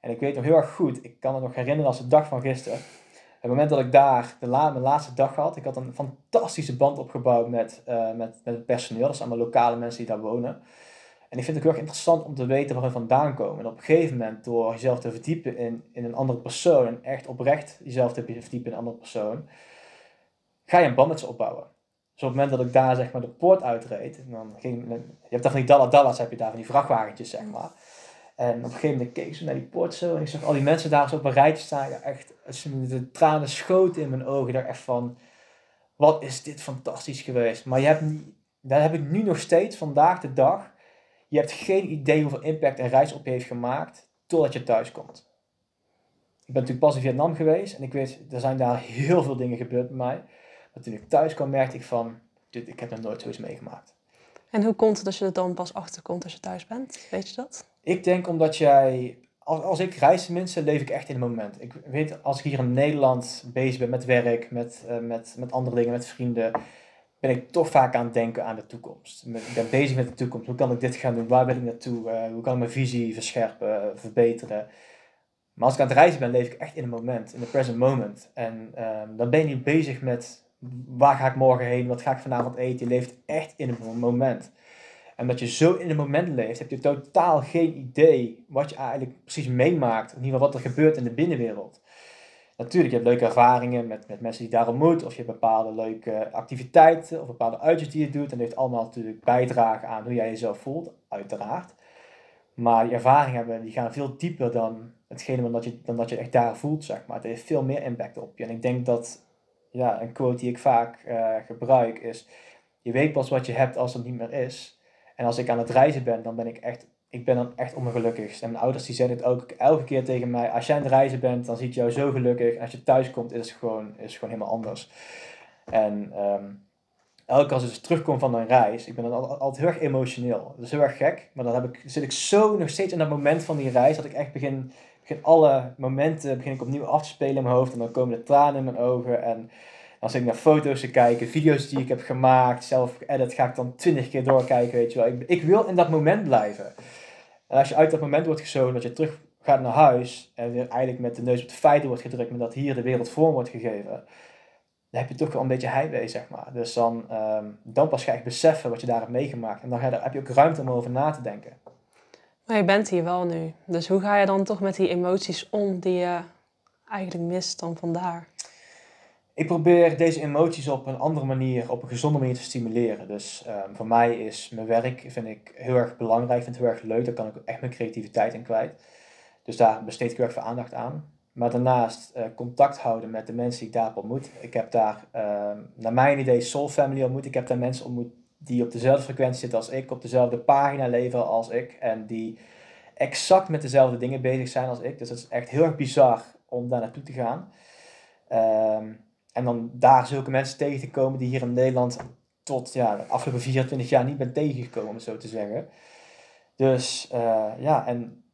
En ik weet nog heel erg goed, ik kan het nog herinneren als de dag van gisteren. Het moment dat ik daar de mijn laatste dag had, ik had een fantastische band opgebouwd met, uh, met, met het personeel. Dat zijn allemaal lokale mensen die daar wonen. En ik vind het ook heel erg interessant om te weten waar we vandaan komen. En op een gegeven moment, door jezelf te verdiepen in, in een andere persoon, en echt oprecht jezelf te verdiepen in een andere persoon, ga je een band met ze opbouwen. Dus op het moment dat ik daar zeg maar de poort uitreed, dan ging, je hebt daar van die dallas heb je daar, van die vrachtwagentjes zeg maar. En op een gegeven moment keek zo naar die poort zo en ik zag al die mensen daar zo op een rijtje staan. Ja, echt, de tranen schoten in mijn ogen. Dacht echt van, wat is dit fantastisch geweest. Maar je hebt dat heb ik nu nog steeds, vandaag de dag. Je hebt geen idee hoeveel impact een reis op je heeft gemaakt, totdat je thuis komt. Ik ben natuurlijk pas in Vietnam geweest en ik weet, er zijn daar heel veel dingen gebeurd bij mij. Maar toen ik thuis kwam, merkte ik van, dit, ik heb nog nooit zoiets meegemaakt. En hoe komt het dat je er dan pas achterkomt als je thuis bent? Weet je dat? Ik denk omdat jij, als, als ik reis tenminste, leef ik echt in het moment. Ik weet, als ik hier in Nederland bezig ben met werk, met, uh, met, met andere dingen, met vrienden, ben ik toch vaak aan het denken aan de toekomst. Ik ben bezig met de toekomst. Hoe kan ik dit gaan doen? Waar wil ik naartoe? Uh, hoe kan ik mijn visie verscherpen, verbeteren? Maar als ik aan het reizen ben, leef ik echt in het moment, in de present moment. En um, dan ben je niet bezig met waar ga ik morgen heen, wat ga ik vanavond eten. Je leeft echt in het moment. En dat je zo in het moment leeft, heb je totaal geen idee wat je eigenlijk precies meemaakt. In ieder geval wat er gebeurt in de binnenwereld. Natuurlijk, je hebt leuke ervaringen met, met mensen die daar ontmoet. Of je hebt bepaalde leuke activiteiten of bepaalde uitjes die je doet. En dat heeft allemaal natuurlijk bijdragen aan hoe jij jezelf voelt, uiteraard. Maar die ervaringen die gaan veel dieper dan hetgene dan dat, je, dan dat je echt daar voelt, zeg maar. Het heeft veel meer impact op je. En ik denk dat, ja, een quote die ik vaak uh, gebruik is... Je weet pas wat je hebt als het niet meer is. En als ik aan het reizen ben, dan ben ik echt, ik ben dan echt ongelukkig. En mijn ouders die zeggen het ook elke keer tegen mij. Als jij aan het reizen bent, dan ziet jou zo gelukkig. En als je thuis komt, is het gewoon, is het gewoon helemaal anders. En um, elke keer als ik dus terugkom van een reis, ik ben dan altijd, altijd heel erg emotioneel. Dat is heel erg gek, maar dan heb ik, zit ik zo nog steeds in dat moment van die reis, dat ik echt begin, begin alle momenten begin ik opnieuw af te spelen in mijn hoofd. En dan komen de tranen in mijn ogen. En als ik naar foto's te kijken, video's die ik heb gemaakt, zelf edit, ga ik dan twintig keer doorkijken, weet je wel. Ik, ik wil in dat moment blijven. En als je uit dat moment wordt gezogen, dat je terug gaat naar huis en weer eigenlijk met de neus op de feiten wordt gedrukt, met dat hier de wereld vorm wordt gegeven, dan heb je toch wel een beetje heimwee, zeg maar. Dus dan, um, dan pas ga je echt wat je daar hebt meegemaakt. En dan heb je ook ruimte om over na te denken. Maar je bent hier wel nu. Dus hoe ga je dan toch met die emoties om die je eigenlijk mist dan vandaar? Ik probeer deze emoties op een andere manier, op een gezonde manier te stimuleren. Dus um, voor mij is mijn werk vind ik heel erg belangrijk, vind het heel erg leuk. Daar kan ik echt mijn creativiteit in kwijt. Dus daar besteed ik heel erg veel aandacht aan. Maar daarnaast uh, contact houden met de mensen die ik daar ontmoet. Ik heb daar, uh, naar mijn idee, Soul Family ontmoet. Ik heb daar mensen ontmoet die op dezelfde frequentie zitten als ik, op dezelfde pagina leven als ik. En die exact met dezelfde dingen bezig zijn als ik. Dus het is echt heel erg bizar om daar naartoe te gaan. Um, en dan daar zulke mensen tegen te komen die hier in Nederland tot ja, de afgelopen 24 jaar niet ben tegengekomen, om zo te zeggen. Dus uh, ja, en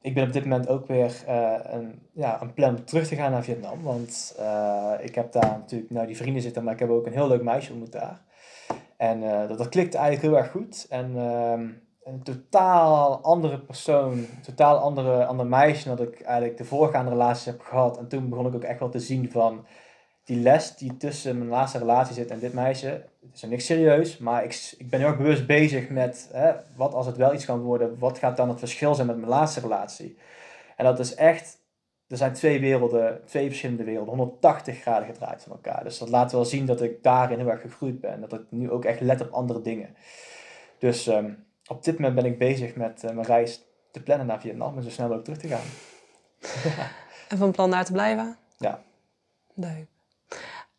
ik ben op dit moment ook weer uh, een, ja, een plan om terug te gaan naar Vietnam. Want uh, ik heb daar natuurlijk, nou die vrienden zitten, maar ik heb ook een heel leuk meisje ontmoet daar. En dat, dat klikt eigenlijk heel erg goed. En ehm, een totaal andere persoon, totaal andere, ander meisje dan dat ik eigenlijk de voorgaande relaties heb gehad. En toen begon ik ook echt wel te zien van die les die tussen mijn laatste relatie zit en dit meisje, het is nog niks serieus, maar ik, ik ben heel erg bewust bezig met hè, wat als het wel iets kan worden, wat gaat dan het verschil zijn met mijn laatste relatie. En dat is echt, er zijn twee werelden, twee verschillende werelden, 180 graden gedraaid van elkaar. Dus dat laat wel zien dat ik daarin heel erg gegroeid ben, dat ik nu ook echt let op andere dingen. Dus ehm, op dit moment ben ik bezig met uh, mijn reis te plannen naar Vietnam en zo snel mogelijk terug te gaan. en van plan daar te blijven? Ja. Leuk.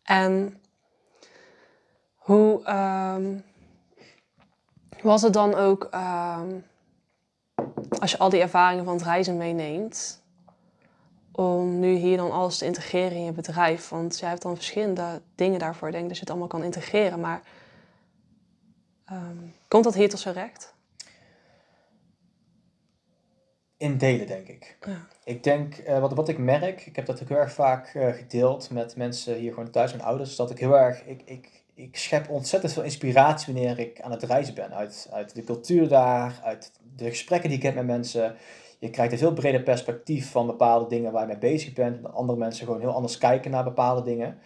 En hoe um, was het dan ook um, als je al die ervaringen van het reizen meeneemt, om nu hier dan alles te integreren in je bedrijf? Want jij hebt dan verschillende dingen daarvoor. Ik denk dat je het allemaal kan integreren, maar um, komt dat hier tot zijn recht? In delen, denk ik. Ja. Ik denk, uh, wat, wat ik merk, ik heb dat ook heel erg vaak uh, gedeeld met mensen hier gewoon thuis, mijn ouders, dat ik heel erg, ik, ik, ik schep ontzettend veel inspiratie wanneer ik aan het reizen ben. Uit, uit de cultuur daar, uit de gesprekken die ik heb met mensen. Je krijgt een veel breder perspectief van bepaalde dingen waar je mee bezig bent. Dat andere mensen gewoon heel anders kijken naar bepaalde dingen.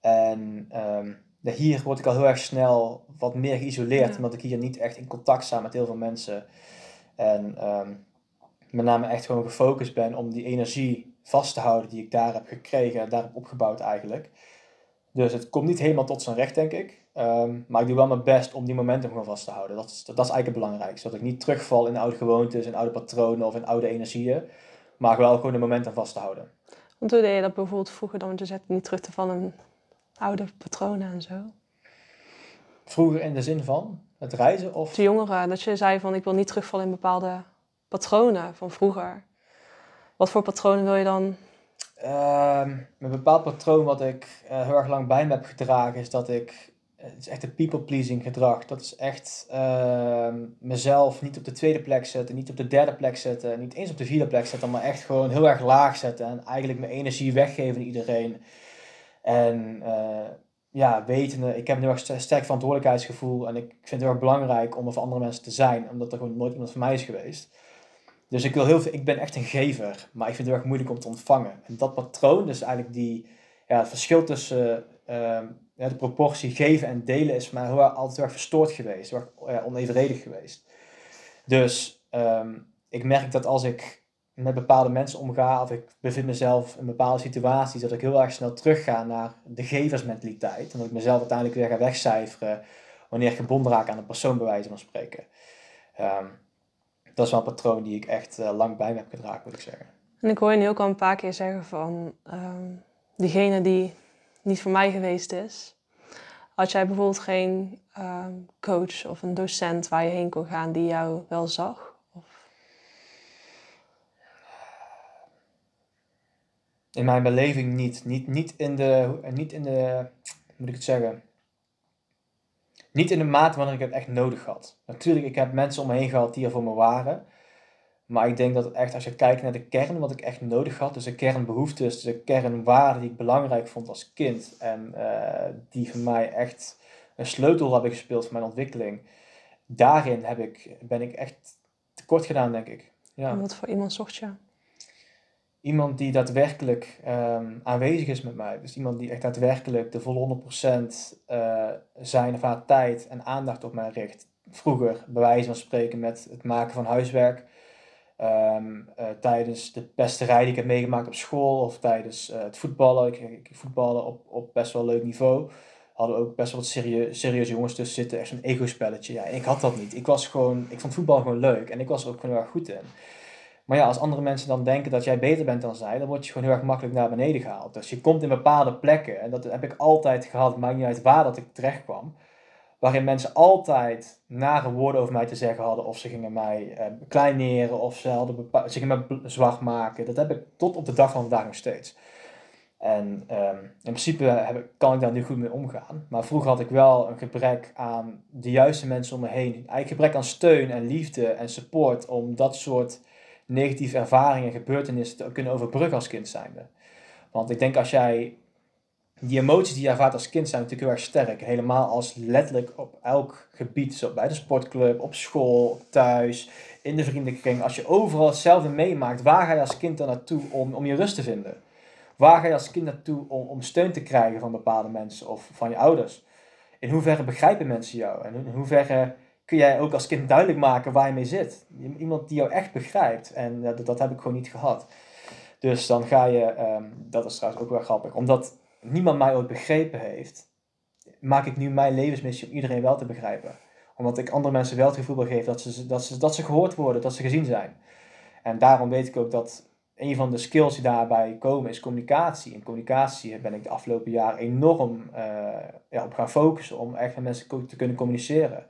En um, hier word ik al heel erg snel wat meer geïsoleerd, omdat ik hier niet echt in contact sta met heel veel mensen. En um, met name echt gewoon gefocust ben om die energie vast te houden die ik daar heb gekregen, daar heb opgebouwd eigenlijk. Dus het komt niet helemaal tot zijn recht, denk ik. Um, maar ik doe wel mijn best om die momentum gewoon vast te houden. Dat is, dat, is eigenlijk het belangrijkste. Dat ik niet terugval in oude gewoontes, in oude patronen of in oude energieën. Maar wel gewoon de momentum vast te houden. Want hoe deed je dat bijvoorbeeld vroeger dan? Want je zegt niet terug te vallen in oude patronen en zo. Vroeger in de zin van het reizen? Of? De jongeren, dat je zei van ik wil niet terugvallen in bepaalde patronen van vroeger. Wat voor patronen wil je dan Um, een bepaald patroon wat ik uh, heel erg lang bij me heb gedragen is dat ik, het is echt een people-pleasing gedrag. Dat is echt uh, mezelf niet op de tweede plek zetten, niet op de derde plek zetten, niet eens op de vierde plek zetten, maar echt gewoon heel erg laag zetten en eigenlijk mijn energie weggeven aan iedereen. En uh, ja, wetende, ik heb een sterk verantwoordelijkheidsgevoel en ik vind het heel erg belangrijk om er voor andere mensen te zijn, omdat er gewoon nooit iemand voor mij is geweest. Dus ik, wil heel veel, ik ben echt een gever, maar ik vind het erg moeilijk om te ontvangen. En dat patroon, dus eigenlijk die, ja, het verschil tussen ja, de proportie geven en delen, is mij heel, altijd erg verstoord geweest, erg onevenredig geweest. Dus um, ik merk dat als ik met bepaalde mensen omga, of ik bevind mezelf in bepaalde situaties, dat ik heel erg snel terugga naar de geversmentaliteit. En dat ik mezelf uiteindelijk weer ga wegcijferen wanneer ik gebonden raak aan een persoon, bij wijze van spreken. Um, dat is wel een patroon die ik echt uh, lang bij me heb gedragen, moet ik zeggen. En ik hoor je nu ook al een paar keer zeggen van um, diegene die niet voor mij geweest is. Had jij bijvoorbeeld geen um, coach of een docent waar je heen kon gaan die jou wel zag? Of? In mijn beleving niet. Niet, niet in de, niet in de, moet ik het zeggen, niet in de mate waarin ik het echt nodig had. Natuurlijk, ik heb mensen om me heen gehad die er voor me waren. Maar ik denk dat echt, als je kijkt naar de kern wat ik echt nodig had, dus de kernbehoeftes, de kernwaarden die ik belangrijk vond als kind en uh, die voor mij echt een sleutel hebben gespeeld voor mijn ontwikkeling, daarin heb ik, ben ik echt tekort gedaan, denk ik. Ja. En wat voor iemand zocht je? Iemand die daadwerkelijk um, aanwezig is met mij. Dus iemand die echt daadwerkelijk de volle 100% uh, zijn of haar tijd en aandacht op mij richt. Vroeger, bij wijze van spreken, met het maken van huiswerk. Um, uh, tijdens de pesterij die ik heb meegemaakt op school of tijdens uh, het voetballen. Ik, ik voetballen op, op best wel leuk niveau. Hadden ook best wel wat serieuze serieuze jongens tussen zitten. Echt zo'n ego-spelletje. Ja, ik had dat niet. Ik was gewoon, ik vond voetbal gewoon leuk en ik was er ook gewoon heel erg goed in. Maar ja, als andere mensen dan denken dat jij beter bent dan zij, dan word je gewoon heel erg makkelijk naar beneden gehaald. Dus je komt in bepaalde plekken, en dat heb ik altijd gehad, maakt niet uit waar dat ik terecht kwam, waarin mensen altijd nare woorden over mij te zeggen hadden, of ze gingen mij eh, kleineren, of ze, hadden ze gingen mij zwart maken. Dat heb ik tot op de dag van vandaag nog steeds. En um, in principe heb ik, kan ik daar nu goed mee omgaan. Maar vroeger had ik wel een gebrek aan de juiste mensen om me heen. Eigenlijk gebrek aan steun en liefde en support om dat soort negatieve ervaringen en gebeurtenissen te kunnen overbruggen als kind zijnde. Want ik denk als jij die emoties die je ervaart als kind zijn natuurlijk heel erg sterk. Helemaal als letterlijk op elk gebied, zo bij de sportclub, op school, thuis, in de vriendenkring. Als je overal hetzelfde meemaakt, waar ga je als kind dan naartoe om, om je rust te vinden? Waar ga je als kind naartoe om, om steun te krijgen van bepaalde mensen of van je ouders? in hoeverre begrijpen mensen jou? En in hoeverre kun jij ook als kind duidelijk maken waar je mee zit? Iemand die jou echt begrijpt. En dat, dat heb ik gewoon niet gehad. Dus dan ga je, ehm, dat is trouwens ook wel grappig, omdat niemand mij ooit begrepen heeft, maak ik nu mijn levensmissie om iedereen wel te begrijpen. Omdat ik andere mensen wel het gevoel wil geven dat ze, dat, ze, dat ze gehoord worden, dat ze gezien zijn. En daarom weet ik ook dat een van de skills die daarbij komen is communicatie. En communicatie ben ik de afgelopen jaren enorm uh, ja, op gaan focussen om echt met mensen te kunnen communiceren.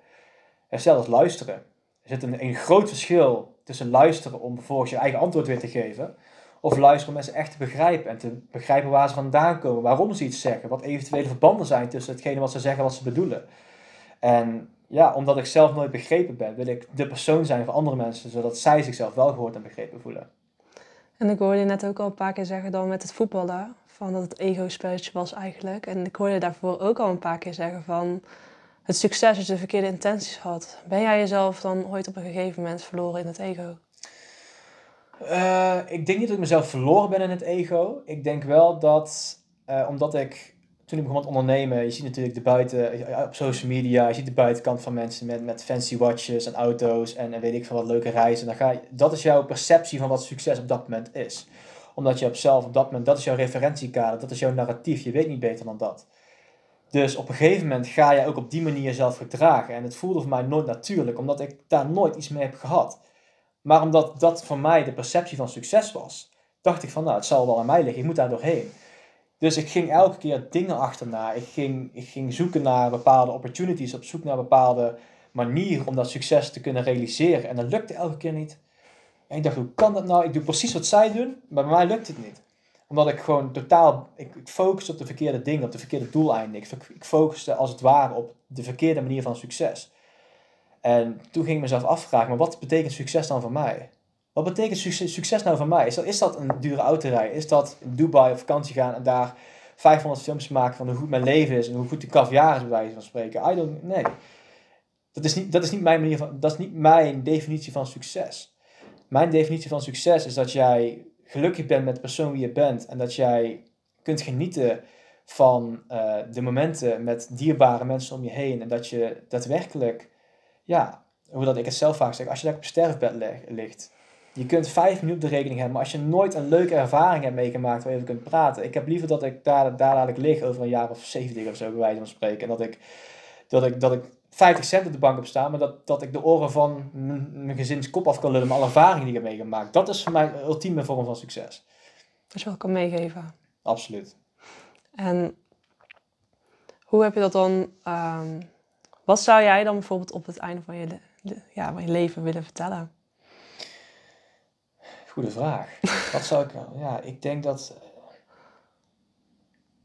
Hetzelfde als luisteren. Er zit een, een groot verschil tussen luisteren om vervolgens je eigen antwoord weer te geven. Of luisteren om mensen echt te begrijpen en te begrijpen waar ze vandaan komen, waarom ze iets zeggen, wat eventuele verbanden zijn tussen hetgene wat ze zeggen en wat ze bedoelen. En ja, omdat ik zelf nooit begrepen ben, wil ik de persoon zijn voor andere mensen, zodat zij zichzelf wel gehoord en begrepen voelen. En ik hoorde je net ook al een paar keer zeggen dan met het voetballen, van dat het ego-spelletje was eigenlijk. En ik hoorde daarvoor ook al een paar keer zeggen van het succes als je de verkeerde intenties had. Ben jij jezelf dan ooit op een gegeven moment verloren in het ego? Uh, ik denk niet dat ik mezelf verloren ben in het ego. Ik denk wel dat, uh, omdat ik toen ik begon met ondernemen, je ziet natuurlijk de buiten, eh, op social media, je ziet de buitenkant van mensen met, met fancy watches en auto's en, en weet ik veel wat leuke reizen. Dan ga dat is jouw perceptie van wat succes op dat moment is. Omdat je op zelf op dat moment, dat is jouw referentiekader, dat is jouw narratief. Je weet niet beter dan dat. Dus op een gegeven moment ga je ook op die manier jezelf gedragen. En het voelde voor mij nooit natuurlijk, omdat ik daar nooit iets mee heb gehad. Maar omdat dat voor mij de perceptie van succes was, dacht ik van nou, het zal wel aan mij liggen, ik moet daar doorheen. Dus ik ging elke keer dingen achterna. Ik ging, ik ging zoeken naar bepaalde opportunities, op zoek naar bepaalde manieren om dat succes te kunnen realiseren. En dat lukte elke keer niet. En ik dacht, hoe kan dat nou? Ik doe precies wat zij doen, maar bij mij lukt het niet. Omdat ik gewoon totaal, ik, ik focuste op de verkeerde dingen, op de verkeerde doeleinden. Ik, ik focuste als het ware op de verkeerde manier van succes. En toen ging ik mezelf afvragen, maar wat betekent succes dan voor mij? Wat betekent succes, succes nou voor mij? Is dat, een dure autorijden? Is dat in Dubai op vakantie gaan en daar 500 films maken van hoe goed mijn leven is en hoe goed de caviar is, bij wijze van spreken? I don't, nee. Dat is, niet, dat, is niet mijn manier van, dat is niet mijn definitie van succes. Mijn definitie van succes is dat jij gelukkig bent met de persoon wie je bent en dat jij kunt genieten van uh, de momenten met dierbare mensen om je heen en dat je daadwerkelijk ja, hoe dat ik het zelf vaak zeg, als je daar op sterfbed ligt, je kunt vijf minuten de rekening hebben, maar als je nooit een leuke ervaring hebt meegemaakt waar je over kunt praten, ik heb liever dat ik daar, daar liggen over een jaar of 70 of zo, bij wijze van spreken, en dat ik, dat ik, dat ik 50 cent op de bank heb staan, maar dat, dat ik de oren van mijn gezins kop af kan lullen met alle ervaringen die ik heb meegemaakt. Dat is voor mij de ultieme vorm van succes. Als je wel kan meegeven. Absoluut. En hoe heb je dat dan um wat zou jij dan bijvoorbeeld op het einde van je, ja, van je leven willen vertellen? Goede vraag. Wat zou ik... Ja, ik denk dat...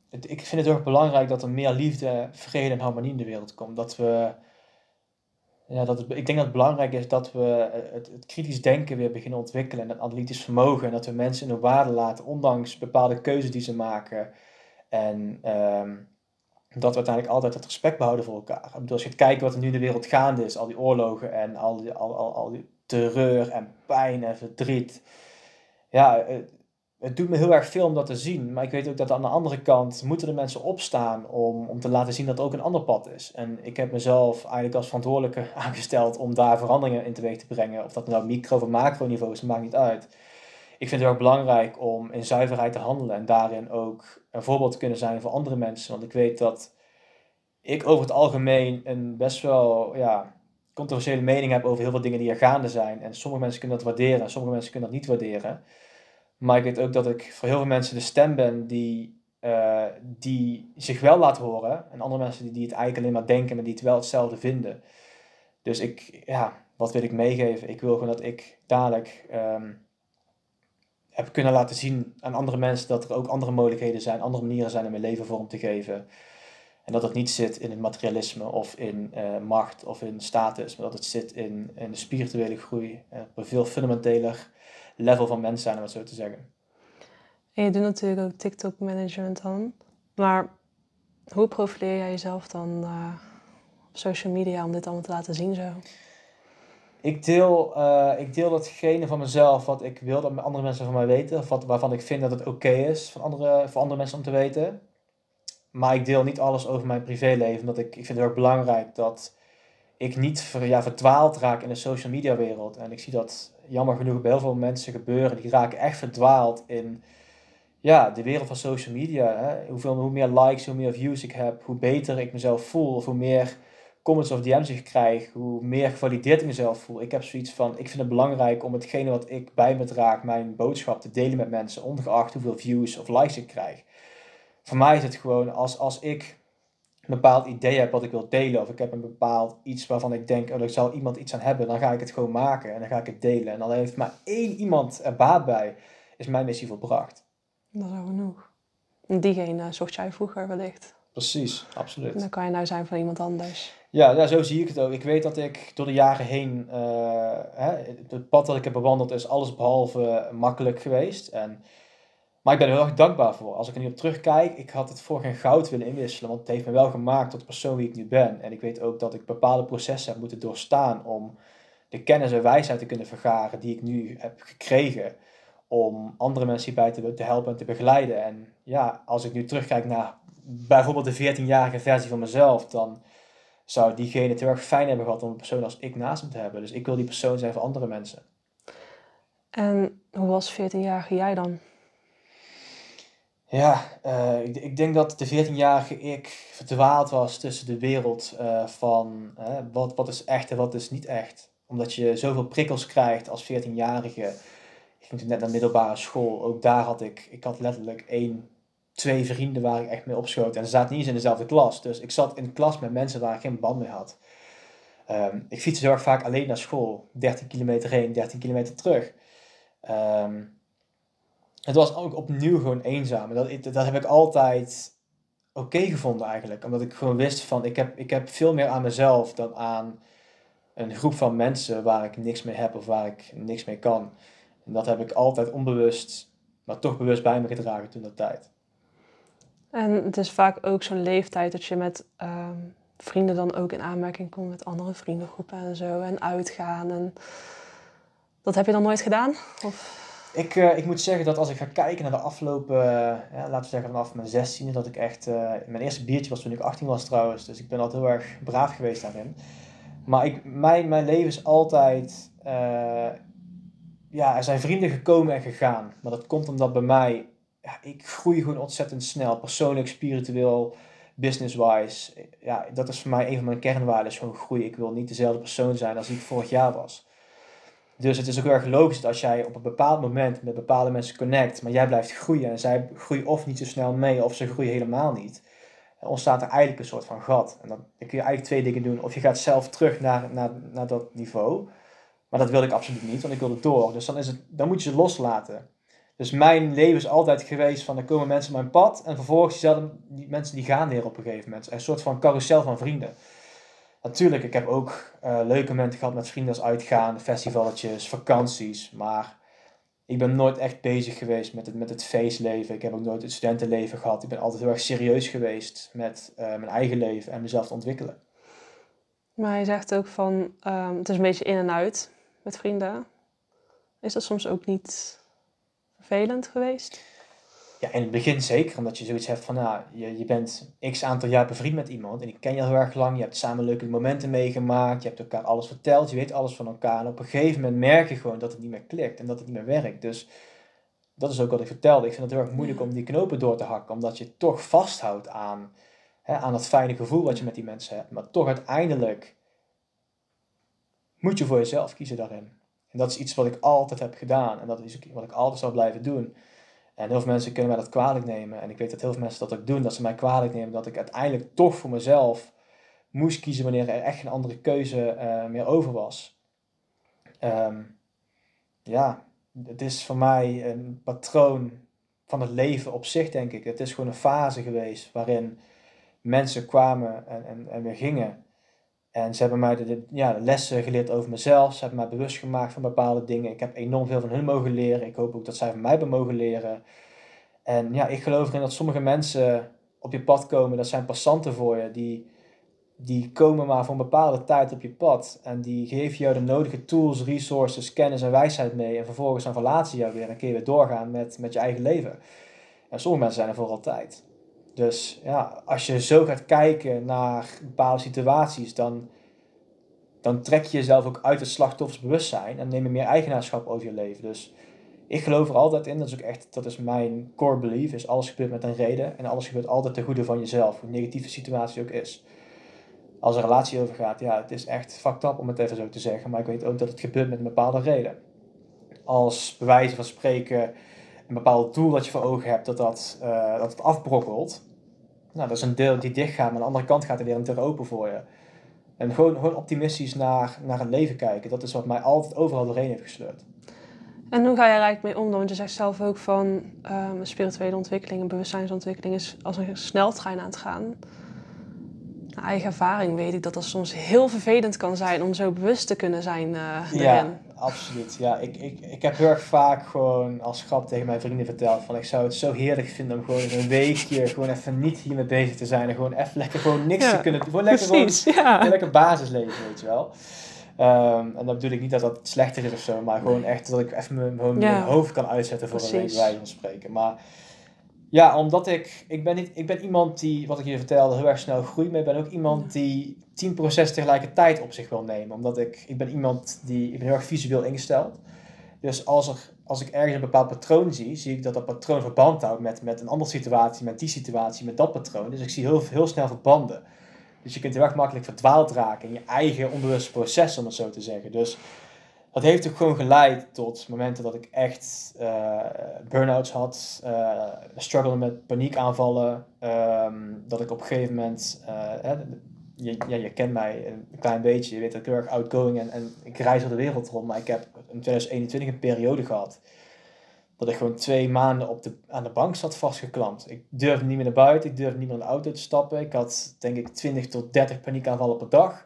Ik vind het heel erg belangrijk dat er meer liefde, vrede en harmonie in de wereld komt. Dat we... Ja, dat ik denk dat het belangrijk is dat we het, kritisch denken weer beginnen ontwikkelen en het analytisch vermogen. En dat we mensen in de waarde laten, ondanks bepaalde keuzes die ze maken. En um, dat we uiteindelijk altijd het respect behouden voor elkaar. Ik bedoel, als je kijkt wat er nu in de wereld gaande is, al die oorlogen en al die, al, al, al die terreur en pijn en verdriet. Ja, het, doet me heel erg veel om dat te zien. Maar ik weet ook dat aan de andere kant moeten de mensen opstaan om, om te laten zien dat er ook een ander pad is. En ik heb mezelf eigenlijk als verantwoordelijke aangesteld om daar veranderingen in teweeg te brengen. Of dat nou micro- of macroniveau is, maakt niet uit ik vind het heel belangrijk om in zuiverheid te handelen en daarin ook een voorbeeld te kunnen zijn voor andere mensen. Want ik weet dat ik over het algemeen een best wel ja, controversiële mening heb over heel veel dingen die er gaande zijn. En sommige mensen kunnen dat waarderen en sommige mensen kunnen dat niet waarderen. Maar ik weet ook dat ik voor heel veel mensen de stem ben die, uh, die zich wel laat horen. En andere mensen die, die het eigenlijk alleen maar denken, maar die het wel hetzelfde vinden. Dus ik, ja, wat wil ik meegeven? Ik wil gewoon dat ik dadelijk um, heb kunnen laten zien aan andere mensen dat er ook andere mogelijkheden zijn, andere manieren zijn om mijn leven vorm te geven. En dat het niet zit in het materialisme of in uh, macht of in status, maar dat het zit in, in de spirituele groei. Uh, op een veel fundamenteler level van mens zijn, om het zo te zeggen. En je doet natuurlijk ook TikTok management dan. Maar hoe profileer jij jezelf dan uh, op social media om dit allemaal te laten zien zo? Ik deel, uh, ik deel datgene van mezelf wat ik wil dat andere mensen van mij weten. Of wat, waarvan ik vind dat het oké is van andere, voor andere mensen om te weten. Maar ik deel niet alles over mijn privéleven. Omdat ik, ik vind het ook belangrijk dat ik niet ver, ja, verdwaald raak in de social media wereld. En ik zie dat jammer genoeg bij heel veel mensen gebeuren. Die raken echt verdwaald in ja, de wereld van social media. Hè. Hoeveel, hoe meer likes, hoe meer views ik heb, hoe beter ik mezelf voel. Hoe meer comments of DM's ik krijg, hoe meer gevalideerd ik mezelf voel. Ik heb zoiets van, ik vind het belangrijk om hetgene wat ik bij me draag, mijn boodschap te delen met mensen, ongeacht hoeveel views of likes ik krijg. Voor mij is het gewoon, als, als ik een bepaald idee heb wat ik wil delen, of ik heb een bepaald iets waarvan ik denk, oh, er zal iemand iets aan hebben, dan ga ik het gewoon maken en dan ga ik het delen. En dan heeft maar één iemand er baat bij, is mijn missie volbracht. Dat is al genoeg. En diegene zocht jij vroeger wellicht. Precies, absoluut. En dan kan je nou zijn van iemand anders. Ja, ja, zo zie ik het ook. Ik weet dat ik door de jaren heen, uh, hè, het pad dat ik heb bewandeld is alles behalve makkelijk geweest. En, maar ik ben er heel erg dankbaar voor. Als ik er nu op terugkijk, ik had het voor geen goud willen inwisselen, want het heeft me wel gemaakt tot de persoon wie ik nu ben. En ik weet ook dat ik bepaalde processen heb moeten doorstaan om de kennis en wijsheid te kunnen vergaren die ik nu heb gekregen om andere mensen hierbij te, te helpen en te begeleiden. En ja, als ik nu terugkijk naar bijvoorbeeld de 14-jarige versie van mezelf, dan zou diegene het heel erg fijn hebben gehad om een persoon als ik naast hem te hebben. Dus ik wil die persoon zijn voor andere mensen. En hoe was 14-jarige jij dan? Ja, uh, ik, ik, denk dat de 14-jarige ik verdwaald was tussen de wereld uh, van wat, wat is echt en wat is niet echt. Omdat je zoveel prikkels krijgt als 14-jarige. Ik ging toen net naar middelbare school. Ook daar had ik, ik had letterlijk één twee vrienden waar ik echt mee opschoot. En ze zaten niet eens in dezelfde klas. Dus ik zat in klas met mensen waar ik geen band mee had. Um, ik fietste heel erg vaak alleen naar school. 13 kilometer heen, 13 kilometer terug. Um, het was ook opnieuw gewoon eenzaam. Dat, dat heb ik altijd oké gevonden eigenlijk. Omdat ik gewoon wist van, ik heb, ik heb veel meer aan mezelf dan aan een groep van mensen waar ik niks mee heb of waar ik niks mee kan. En dat heb ik altijd onbewust, maar toch bewust bij me gedragen toen dat tijd. En het is vaak ook zo'n leeftijd dat je met ehm, vrienden dan ook in aanmerking komt met andere vriendengroepen en zo. En uitgaan. En dat heb je dan nooit gedaan? Of? Ik, uh, ik moet zeggen dat als ik ga kijken naar de afgelopen, uh, ja, laten we zeggen vanaf mijn 16e, dat ik echt, uh, mijn eerste biertje was toen ik 18 was trouwens, dus ik ben altijd heel erg braaf geweest daarin. Maar ik, mijn, mijn leven is altijd, ja, er zijn vrienden gekomen en gegaan. Maar dat komt omdat bij mij ja, ik groei gewoon ontzettend snel. Persoonlijk, spiritueel, business-wise. Ja, dat is voor mij een van mijn kernwaarden, gewoon groei. Ik wil niet dezelfde persoon zijn als ik vorig jaar was. Dus het is ook heel erg logisch dat als jij op een bepaald moment met bepaalde mensen connect, maar jij blijft groeien en zij groeien of niet zo snel mee of ze groeien helemaal niet, dan ontstaat er eigenlijk een soort van gat. En dan, dan kun je eigenlijk twee dingen doen. Of je gaat zelf terug naar, naar, naar dat niveau, maar dat wil ik absoluut niet, want ik wil het door. Dus dan, is het, dan moet je ze loslaten. Dus mijn leven is altijd geweest van er komen mensen op mijn pad en vervolgens diezelfde die mensen die gaan weer op een gegeven moment. Een soort van carousel van vrienden. Natuurlijk, ik heb ook uh, leuke momenten gehad met vrienden als uitgaan, festivaletjes, vakanties. Maar ik ben nooit echt bezig geweest met het, met het feestleven. Ik heb ook nooit het studentenleven gehad. Ik ben altijd heel erg serieus geweest met uh, mijn eigen leven en mezelf te ontwikkelen. Maar je zegt ook van, um, het is een beetje in en uit met vrienden. Is dat soms ook niet vervelend geweest? Ja, in het begin zeker, omdat je zoiets hebt van, nou, je, je bent x aantal jaar bevriend met iemand en ik ken je al heel erg lang, je hebt samen leuke momenten meegemaakt, je hebt elkaar alles verteld, je weet alles van elkaar en op een gegeven moment merk je gewoon dat het niet meer klikt en dat het niet meer werkt. Dus dat is ook wat ik vertelde. Ik vind het heel erg moeilijk om die knopen door te hakken, omdat je toch vasthoudt aan, hè, aan dat fijne gevoel wat je met die mensen hebt. Maar toch uiteindelijk moet je voor jezelf kiezen daarin. En dat is iets wat ik altijd heb gedaan. En dat is wat ik altijd zal blijven doen. En heel veel mensen kunnen mij dat kwalijk nemen. En ik weet dat heel veel mensen dat ook doen. Dat ze mij kwalijk nemen. Dat ik uiteindelijk toch voor mezelf moest kiezen wanneer er echt geen andere keuze uh, meer over was. Um, ja, het is voor mij een patroon van het leven op zich, denk ik. Het is gewoon een fase geweest waarin mensen kwamen en, en, en weer gingen. En ze hebben mij de, ja, lessen geleerd over mezelf. Ze hebben mij bewust gemaakt van bepaalde dingen. Ik heb enorm veel van hun mogen leren. Ik hoop ook dat zij van mij hebben mogen leren. En ja, ik geloof erin dat sommige mensen op je pad komen. Dat zijn passanten voor je. Die, die komen maar voor een bepaalde tijd op je pad. En die geven jou de nodige tools, resources, kennis en wijsheid mee. En vervolgens verlaten ze jou weer. En kun je weer doorgaan met, met je eigen leven. En sommige mensen zijn er voor altijd. Dus ja, als je zo gaat kijken naar bepaalde situaties, dan, dan trek je jezelf ook uit het slachtoffersbewustzijn en neem je meer eigenaarschap over je leven. Dus ik geloof er altijd in, dat is ook echt, dat is mijn core belief, is alles gebeurt met een reden en alles gebeurt altijd ten goede van jezelf, hoe negatieve situatie ook is. Als een relatie overgaat, ja, het is echt fucked up om het even zo te zeggen, maar ik weet ook dat het gebeurt met een bepaalde reden. Als bewijzen van spreken een bepaald doel dat je voor ogen hebt, dat, dat, uh, dat het afbrokkelt, nou, dat is een deur die dicht gaat, maar aan de andere kant gaat er weer een deur open voor je. En gewoon, gewoon optimistisch naar, naar het leven kijken, dat is wat mij altijd overal doorheen heeft gesleurd. En hoe ga je er eigenlijk mee om? Want je zegt zelf ook van um, spirituele ontwikkeling en bewustzijnsontwikkeling is als een sneltrein aan het gaan. Eigen ervaring weet ik dat dat soms heel vervelend kan zijn om zo bewust te kunnen zijn uh, Ja, absoluut. Ja, ik, ik, ik heb heel erg vaak gewoon als grap tegen mijn vrienden verteld van ik zou het zo heerlijk vinden om gewoon een weekje gewoon even niet hiermee bezig te zijn en gewoon even lekker gewoon niks te kunnen doen. Gewoon lekker, precies, gewoon, ja. lekker basisleven, weet je wel. Um, en dat bedoel ik niet dat dat slechter is of zo, maar gewoon echt dat ik even mijn, mijn, mijn hoofd kan uitzetten voor Precies. een week wijze van spreken. Maar ja, omdat ik, ik ben, niet, ik ben iemand die, wat ik je vertelde, heel erg snel groeit. Maar ik ben ook iemand die tien processen tegelijkertijd op zich wil nemen. Omdat ik, ik ben iemand die, ik ben heel erg visueel ingesteld. Dus als, er, als ik ergens een bepaald patroon zie, zie ik dat dat patroon verband houdt met, met een andere situatie, met die situatie, met dat patroon. Dus ik zie heel, heel snel verbanden. Dus je kunt heel erg makkelijk verdwaald raken in je eigen onbewuste proces, om het zo te zeggen. Dus dat heeft ook gewoon geleid tot momenten dat ik echt uh, burn-outs had, uh, struggle met paniekaanvallen. Um, dat ik op een gegeven moment, uh, je, ja, je kent mij een klein beetje, je weet dat ik heel erg outgoing en, en ik reis door de wereld rond, maar ik heb in 2021 een periode gehad dat ik gewoon twee maanden op de, aan de bank zat vastgeklampt. Ik durfde niet meer naar buiten, ik durfde niet meer in de auto te stappen. Ik had denk ik 20 tot 30 paniekaanvallen per dag.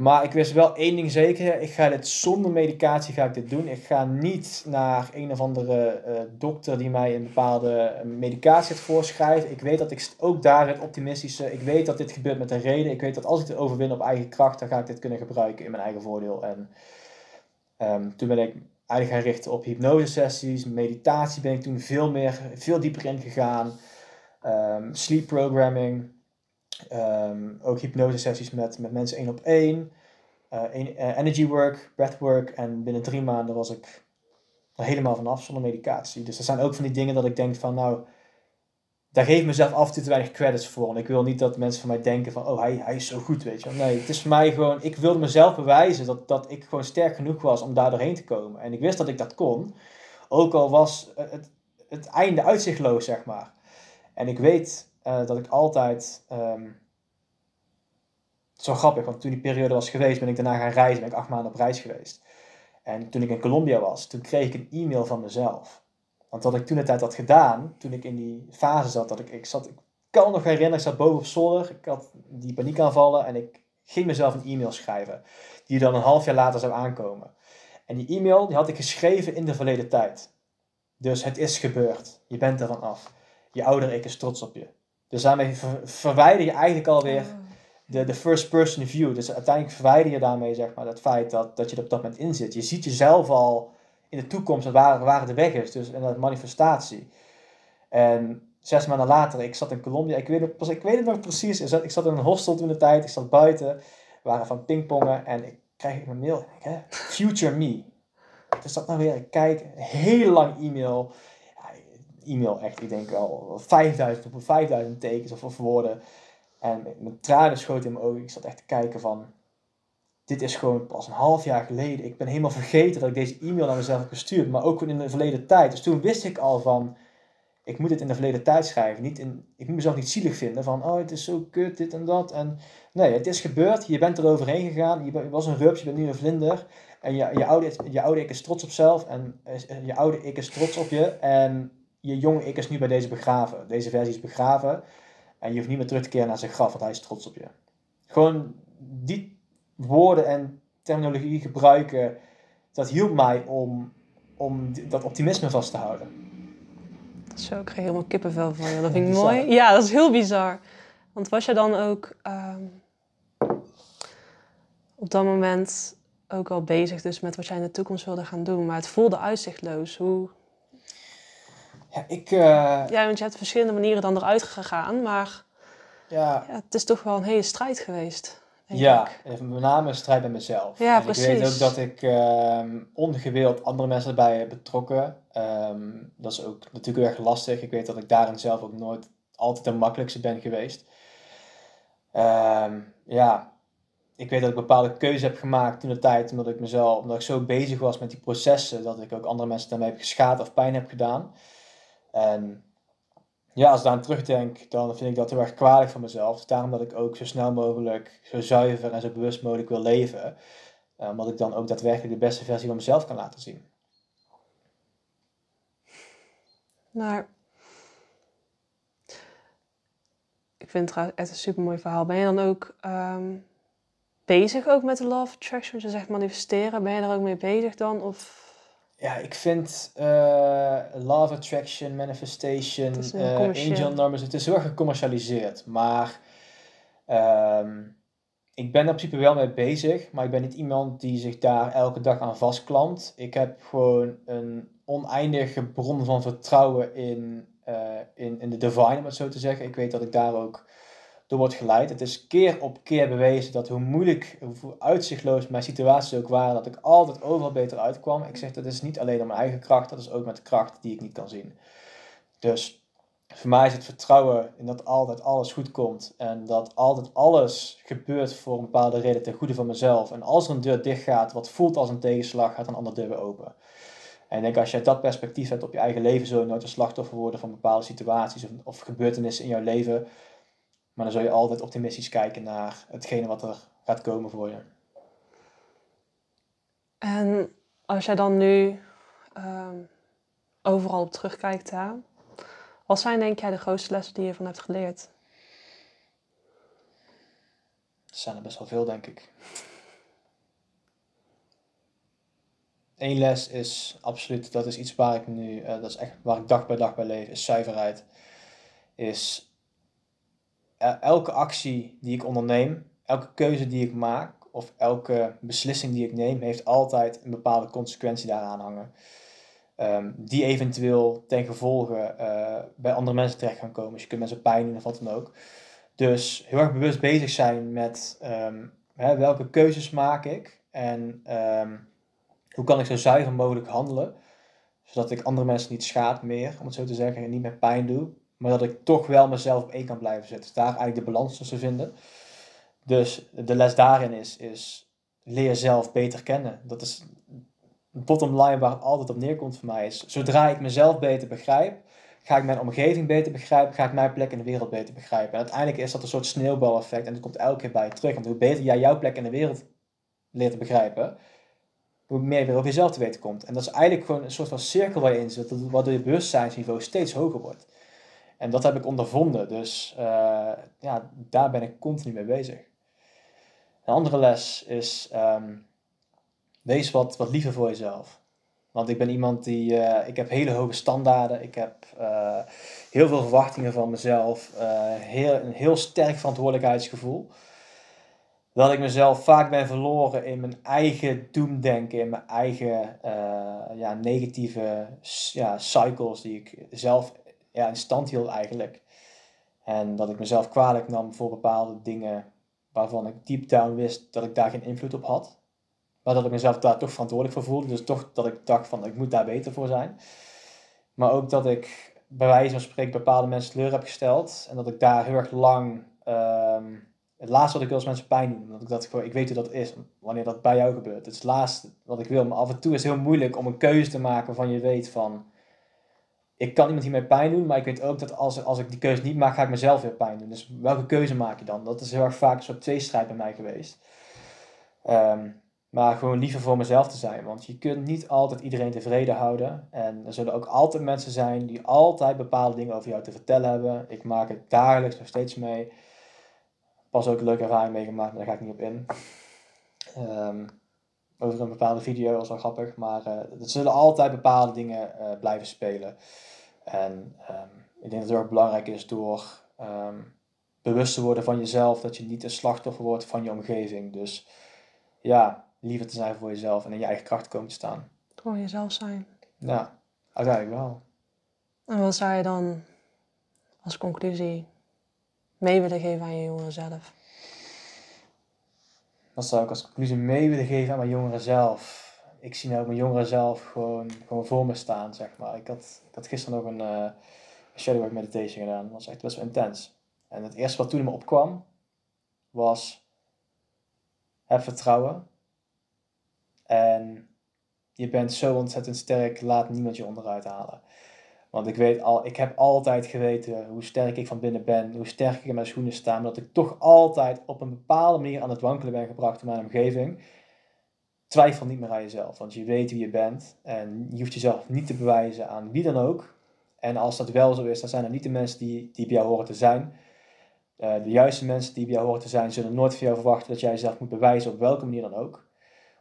Maar ik wist wel één ding zeker, ik ga dit zonder medicatie ga ik dit doen. Ik ga niet naar een of andere uh, dokter die mij een bepaalde eh, medicatie gaat voorschrijven. Ik weet dat ik ook daar het optimistische, ik weet dat dit gebeurt met een reden. Ik weet dat als ik het overwin op eigen kracht, dan ga ik dit kunnen gebruiken in mijn eigen voordeel. En um, toen ben ik eigenlijk gaan richten op hypnosesessies, meditatie ben ik toen veel meer, veel dieper in gegaan. Um, sleep programming, um, ook hypnosesessies met, met mensen één op één. Uh, energy work, breathwork en binnen drie maanden was ik er helemaal vanaf zonder medicatie. Dus er zijn ook van die dingen dat ik denk van nou, daar geef ik mezelf af en toe te weinig credits voor. En ik wil niet dat mensen van mij denken van, oh, hij, hij is zo goed, weet je. Nee, het is voor mij gewoon, ik wilde mezelf bewijzen dat, dat ik gewoon sterk genoeg was om daar doorheen te komen. En ik wist dat ik dat kon. Ook al was het, het einde uitzichtloos, zeg maar. En ik weet uh, dat ik altijd... Zo grappig, want toen die periode was geweest, ben ik daarna gaan reizen. Ben ik acht maanden op reis geweest. En toen ik in Colombia was, toen kreeg ik een e-mail van mezelf. Want wat ik toen de tijd had gedaan, toen ik in die fase zat, dat ik, ik zat, ik kan nog herinneren, ik zat boven op zolder, ik had die paniekaanvallen en ik ging mezelf een e-mail schrijven, die dan een half jaar later zou aankomen. En die e-mail, die had ik geschreven in de verleden tijd. Dus het is gebeurd. Je bent ervan af. Je ouder ik is trots op je. Dus daarmee verwijder je eigenlijk alweer ah. de, de first person view. Dus uiteindelijk verwijder je daarmee zeg maar, het feit dat, dat je er op dat moment in zit. Je ziet jezelf al in de toekomst waar, waar de weg is. Dus een manifestatie. En zes maanden later, ik zat in Colombia. Ik weet, het, ik weet het nog precies. Ik zat in een hostel toen de tijd. Ik zat buiten. We waren van pingpongen. En ik krijg een mail. Hè, Future me. Dus dat nou weer. Ik kijk. Een heel lang e-mail. E-mail echt. Ik denk wel 5000 of 5000 tekens of, woorden. En mijn tranen schoten in mijn ogen. Ik zat echt te kijken van dit is gewoon pas een half jaar geleden. Ik ben helemaal vergeten dat ik deze e-mail naar mezelf heb gestuurd, maar ook in de verleden tijd. Dus toen wist ik al van, ik moet het in de verleden tijd schrijven. Niet in, ik moet mezelf niet zielig vinden van, oh het is zo kut, dit en dat. En nee, het is gebeurd, je bent er overheen gegaan, je was een rups, je bent nu een vlinder. En je, je, oude, je oude ik is trots op zelf en je oude ik is trots op je. En je jonge ik is nu bij deze begraven. Deze versie is begraven. En je hoeft niet meer terug te keren naar zijn graf, want hij is trots op je. Gewoon die woorden en terminologie gebruiken, dat hielp mij om, om dat optimisme vast te houden. Zo, ik krijg helemaal kippenvel van je. Dat vind ik mooi. Ja, dat is heel bizar. Want was je dan ook ehm, op dat moment ook al bezig dus met wat jij in de toekomst wilde gaan doen, maar het voelde uitzichtloos. Hoe, Ja, ik... eh, Ja, want je hebt verschillende manieren dan eruit gegaan, maar ja, ja, het is toch wel een hele strijd geweest. denk ja, ik. met name een strijd met mezelf. Ja, en ik weet precies. ook dat ik ehm ongewild andere mensen erbij heb betrokken. Ehm, dat is ook natuurlijk heel erg lastig. Ik weet dat ik daarin zelf ook nooit altijd de makkelijkste ben geweest. Ehm, ja, ik weet dat ik bepaalde keuzes heb gemaakt toen de tijd, omdat ik mezelf, omdat ik zo bezig was met die processen, dat ik ook andere mensen daarmee heb geschaad of pijn heb gedaan. En ja, als ik daar terugdenk, dan vind ik dat heel erg kwalijk van mezelf. Dus daarom dat ik ook zo snel mogelijk, zo zuiver en zo bewust mogelijk wil leven. Eh, omdat ik dan ook daadwerkelijk de beste versie van mezelf kan laten zien. Maar ik vind het echt een super mooi verhaal. Ben je dan ook ehm, bezig ook met de Love Attraction? Je zegt manifesteren. Ben je daar ook mee bezig dan? Of Ja, ik vind eh love attraction, manifestation, eh, angel numbers, het is heel erg gecommercialiseerd. Maar ehm, ik ben er in principe wel mee bezig, maar ik ben niet iemand die zich daar elke dag aan vastklampt. Ik heb gewoon een oneindige bron van vertrouwen in, eh, in, in de divine, om het zo te zeggen. Ik weet dat ik daar ook door word geleid. Het is keer op keer bewezen dat hoe moeilijk, hoe uitzichtloos mijn situaties ook waren, dat ik altijd overal beter uitkwam. Ik zeg dat is niet alleen om mijn eigen kracht, dat is ook met de kracht die ik niet kan zien. Dus voor mij is het vertrouwen in dat altijd alles goed komt en dat altijd alles gebeurt voor een bepaalde reden ten goede van mezelf. En als er een deur dicht gaat, wat voelt als een tegenslag, gaat een andere deur weer open. En ik denk als je dat perspectief hebt op je eigen leven, zul je nooit een slachtoffer worden van bepaalde situaties of, of gebeurtenissen in jouw leven. Maar dan zul je altijd optimistisch kijken naar hetgene wat er gaat komen voor je. En als jij dan nu ehm, overal op terugkijkt, hè, wat zijn denk jij de grootste lessen die je ervan hebt geleerd? Er zijn er best wel veel, denk ik. Eén les is absoluut, dat is iets waar ik nu, eh, dat is echt waar ik dag bij dag bij leef, is zuiverheid. Is elke actie die ik onderneem, elke keuze die ik maak, of elke beslissing die ik neem, heeft altijd een bepaalde consequentie daaraan hangen. Ehm, die eventueel ten gevolge eh, bij andere mensen terecht gaan komen. Dus je kunt mensen pijn doen of wat dan ook. Dus heel erg bewust bezig zijn met ehm, hè, welke keuzes maak ik en ehm, hoe kan ik zo zuiver mogelijk handelen, zodat ik andere mensen niet schaad meer, om het zo te zeggen, en niet meer pijn doe, maar dat ik toch wel mezelf op één kan blijven zetten. Dus daar eigenlijk de balans tussen vinden. Dus de les daarin is, is leer jezelf beter kennen. Dat is bottom line waar het altijd op neerkomt voor mij is, zodra ik mezelf beter begrijp, ga ik mijn omgeving beter begrijpen, ga ik mijn plek in de wereld beter begrijpen. En uiteindelijk is dat een soort sneeuwbaleffect en dat komt elke keer bij je terug. Want hoe beter jij jouw plek in de wereld leert te begrijpen, hoe meer je weer over jezelf te weten komt. En dat is eigenlijk gewoon een soort van cirkel waar je in zit, waardoor je bewustzijnsniveau steeds hoger wordt. En dat heb ik ondervonden, dus eh, ja, daar ben ik continu mee bezig. Een andere les is, ehm, wees wat, wat liever voor jezelf. Want ik ben iemand die, eh, ik heb hele hoge standaarden, ik heb eh, heel veel verwachtingen van mezelf, heel, een heel sterk verantwoordelijkheidsgevoel. Dat ik mezelf vaak ben verloren in mijn eigen doemdenken, in mijn eigen ja, negatieve ja, cycles die ik zelf ja, in stand hield eigenlijk. En dat ik mezelf kwalijk nam voor bepaalde dingen waarvan ik deep down wist dat ik daar geen invloed op had. Maar dat ik mezelf daar toch verantwoordelijk voor voelde. Dus toch dat ik dacht van ik moet daar beter voor zijn. Maar ook dat ik bij wijze van spreken bepaalde mensen teleur heb gesteld. En dat ik daar heel erg lang... ehm, het laatste wat ik wil is mensen pijn doen. Omdat ik dat ik weet hoe dat is. Wanneer dat bij jou gebeurt. Het is het laatste wat ik wil. Maar af en toe is het heel moeilijk om een keuze te maken waarvan je weet van... Ik kan iemand hiermee pijn doen. Maar ik weet ook dat als, als ik die keuze niet maak, ga ik mezelf weer pijn doen. Dus welke keuze maak je dan? Dat is heel erg vaak een soort tweestrijd bij mij geweest. Ehm, maar gewoon liever voor mezelf te zijn. Want je kunt niet altijd iedereen tevreden houden. En er zullen ook altijd mensen zijn die altijd bepaalde dingen over jou te vertellen hebben. Ik maak het dagelijks nog steeds mee. Pas ook een leuke ervaring meegemaakt, maar daar ga ik niet op in. Ehm, over een bepaalde video, is wel grappig. Maar eh, er zullen altijd bepaalde dingen eh, blijven spelen. En ehm, ik denk dat het heel erg belangrijk is door ehm, bewust te worden van jezelf. Dat je niet een slachtoffer wordt van je omgeving. Dus ja, liever te zijn voor jezelf en in je eigen kracht komen te staan. Gewoon jezelf zijn. Ja, uiteindelijk wel. En wat zou je dan als conclusie mee willen geven aan je jongeren zelf? Wat zou ik als conclusie mee willen geven aan mijn jongeren zelf? Ik zie nou mijn jongeren zelf gewoon, gewoon voor me staan, zeg maar. Ik had, ik gisteren nog een uh, shadowwork meditation gedaan. Dat was echt best wel intens. En het eerste wat toen me opkwam, was heb vertrouwen. En je bent zo ontzettend sterk, laat niemand je onderuit halen. Want ik weet al, ik heb altijd geweten hoe sterk ik van binnen ben, hoe sterk ik in mijn schoenen sta, maar dat ik toch altijd op een bepaalde manier aan het wankelen ben gebracht door mijn omgeving. Twijfel niet meer aan jezelf, want je weet wie je bent en je hoeft jezelf niet te bewijzen aan wie dan ook. En als dat wel zo is, dan zijn er niet de mensen die, die bij jou horen te zijn. Uh, de juiste mensen die bij jou horen te zijn, zullen nooit van jou verwachten dat jij jezelf moet bewijzen op welke manier dan ook.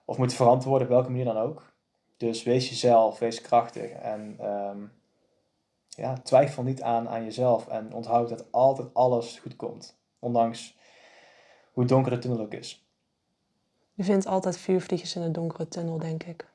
Of moet verantwoorden op welke manier dan ook. Dus wees jezelf, wees krachtig en um, ja, twijfel niet aan, aan jezelf en onthoud dat altijd alles goed komt. Ondanks hoe donker de tunnel ook is. Je vindt altijd vuurvliegjes in een donkere tunnel, denk ik.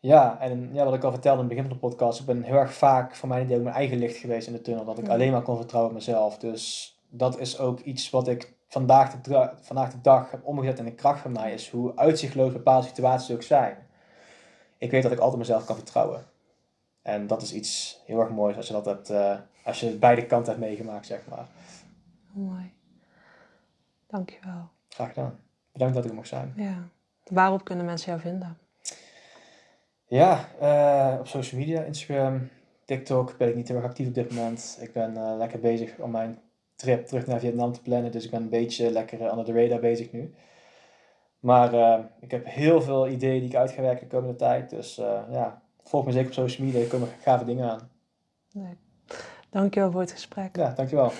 Ja, en ja, wat ik al vertelde in het begin van de podcast, ik ben heel erg vaak voor mijn idee ook mijn eigen licht geweest in de tunnel. Dat ik alleen maar kon vertrouwen op mezelf. Dus dat is ook iets wat ik vandaag de, vandaag de dag heb omgezet in de kracht van mij. Is hoe uitzichtloos bepaalde situaties ook zijn. Ik weet dat ik altijd mezelf kan vertrouwen. En dat is iets heel erg moois als je dat hebt, uh, als je beide kanten hebt meegemaakt, zeg maar. Mooi. Dankjewel. Graag gedaan. Bedankt dat ik er mocht zijn. Ja. Waarop kunnen mensen jou vinden? Ja, uh, op social media, Instagram, TikTok ben ik niet heel erg actief op dit moment. Ik ben uh, lekker bezig om mijn trip terug naar Vietnam te plannen, dus ik ben een beetje lekker onder de radar bezig nu. Maar uh, ik heb heel veel ideeën die ik uit ga werken de komende tijd. Dus ja, volg me zeker op social media, er komen gave dingen aan. Nee. Dankjewel voor het gesprek. Ja, dankjewel.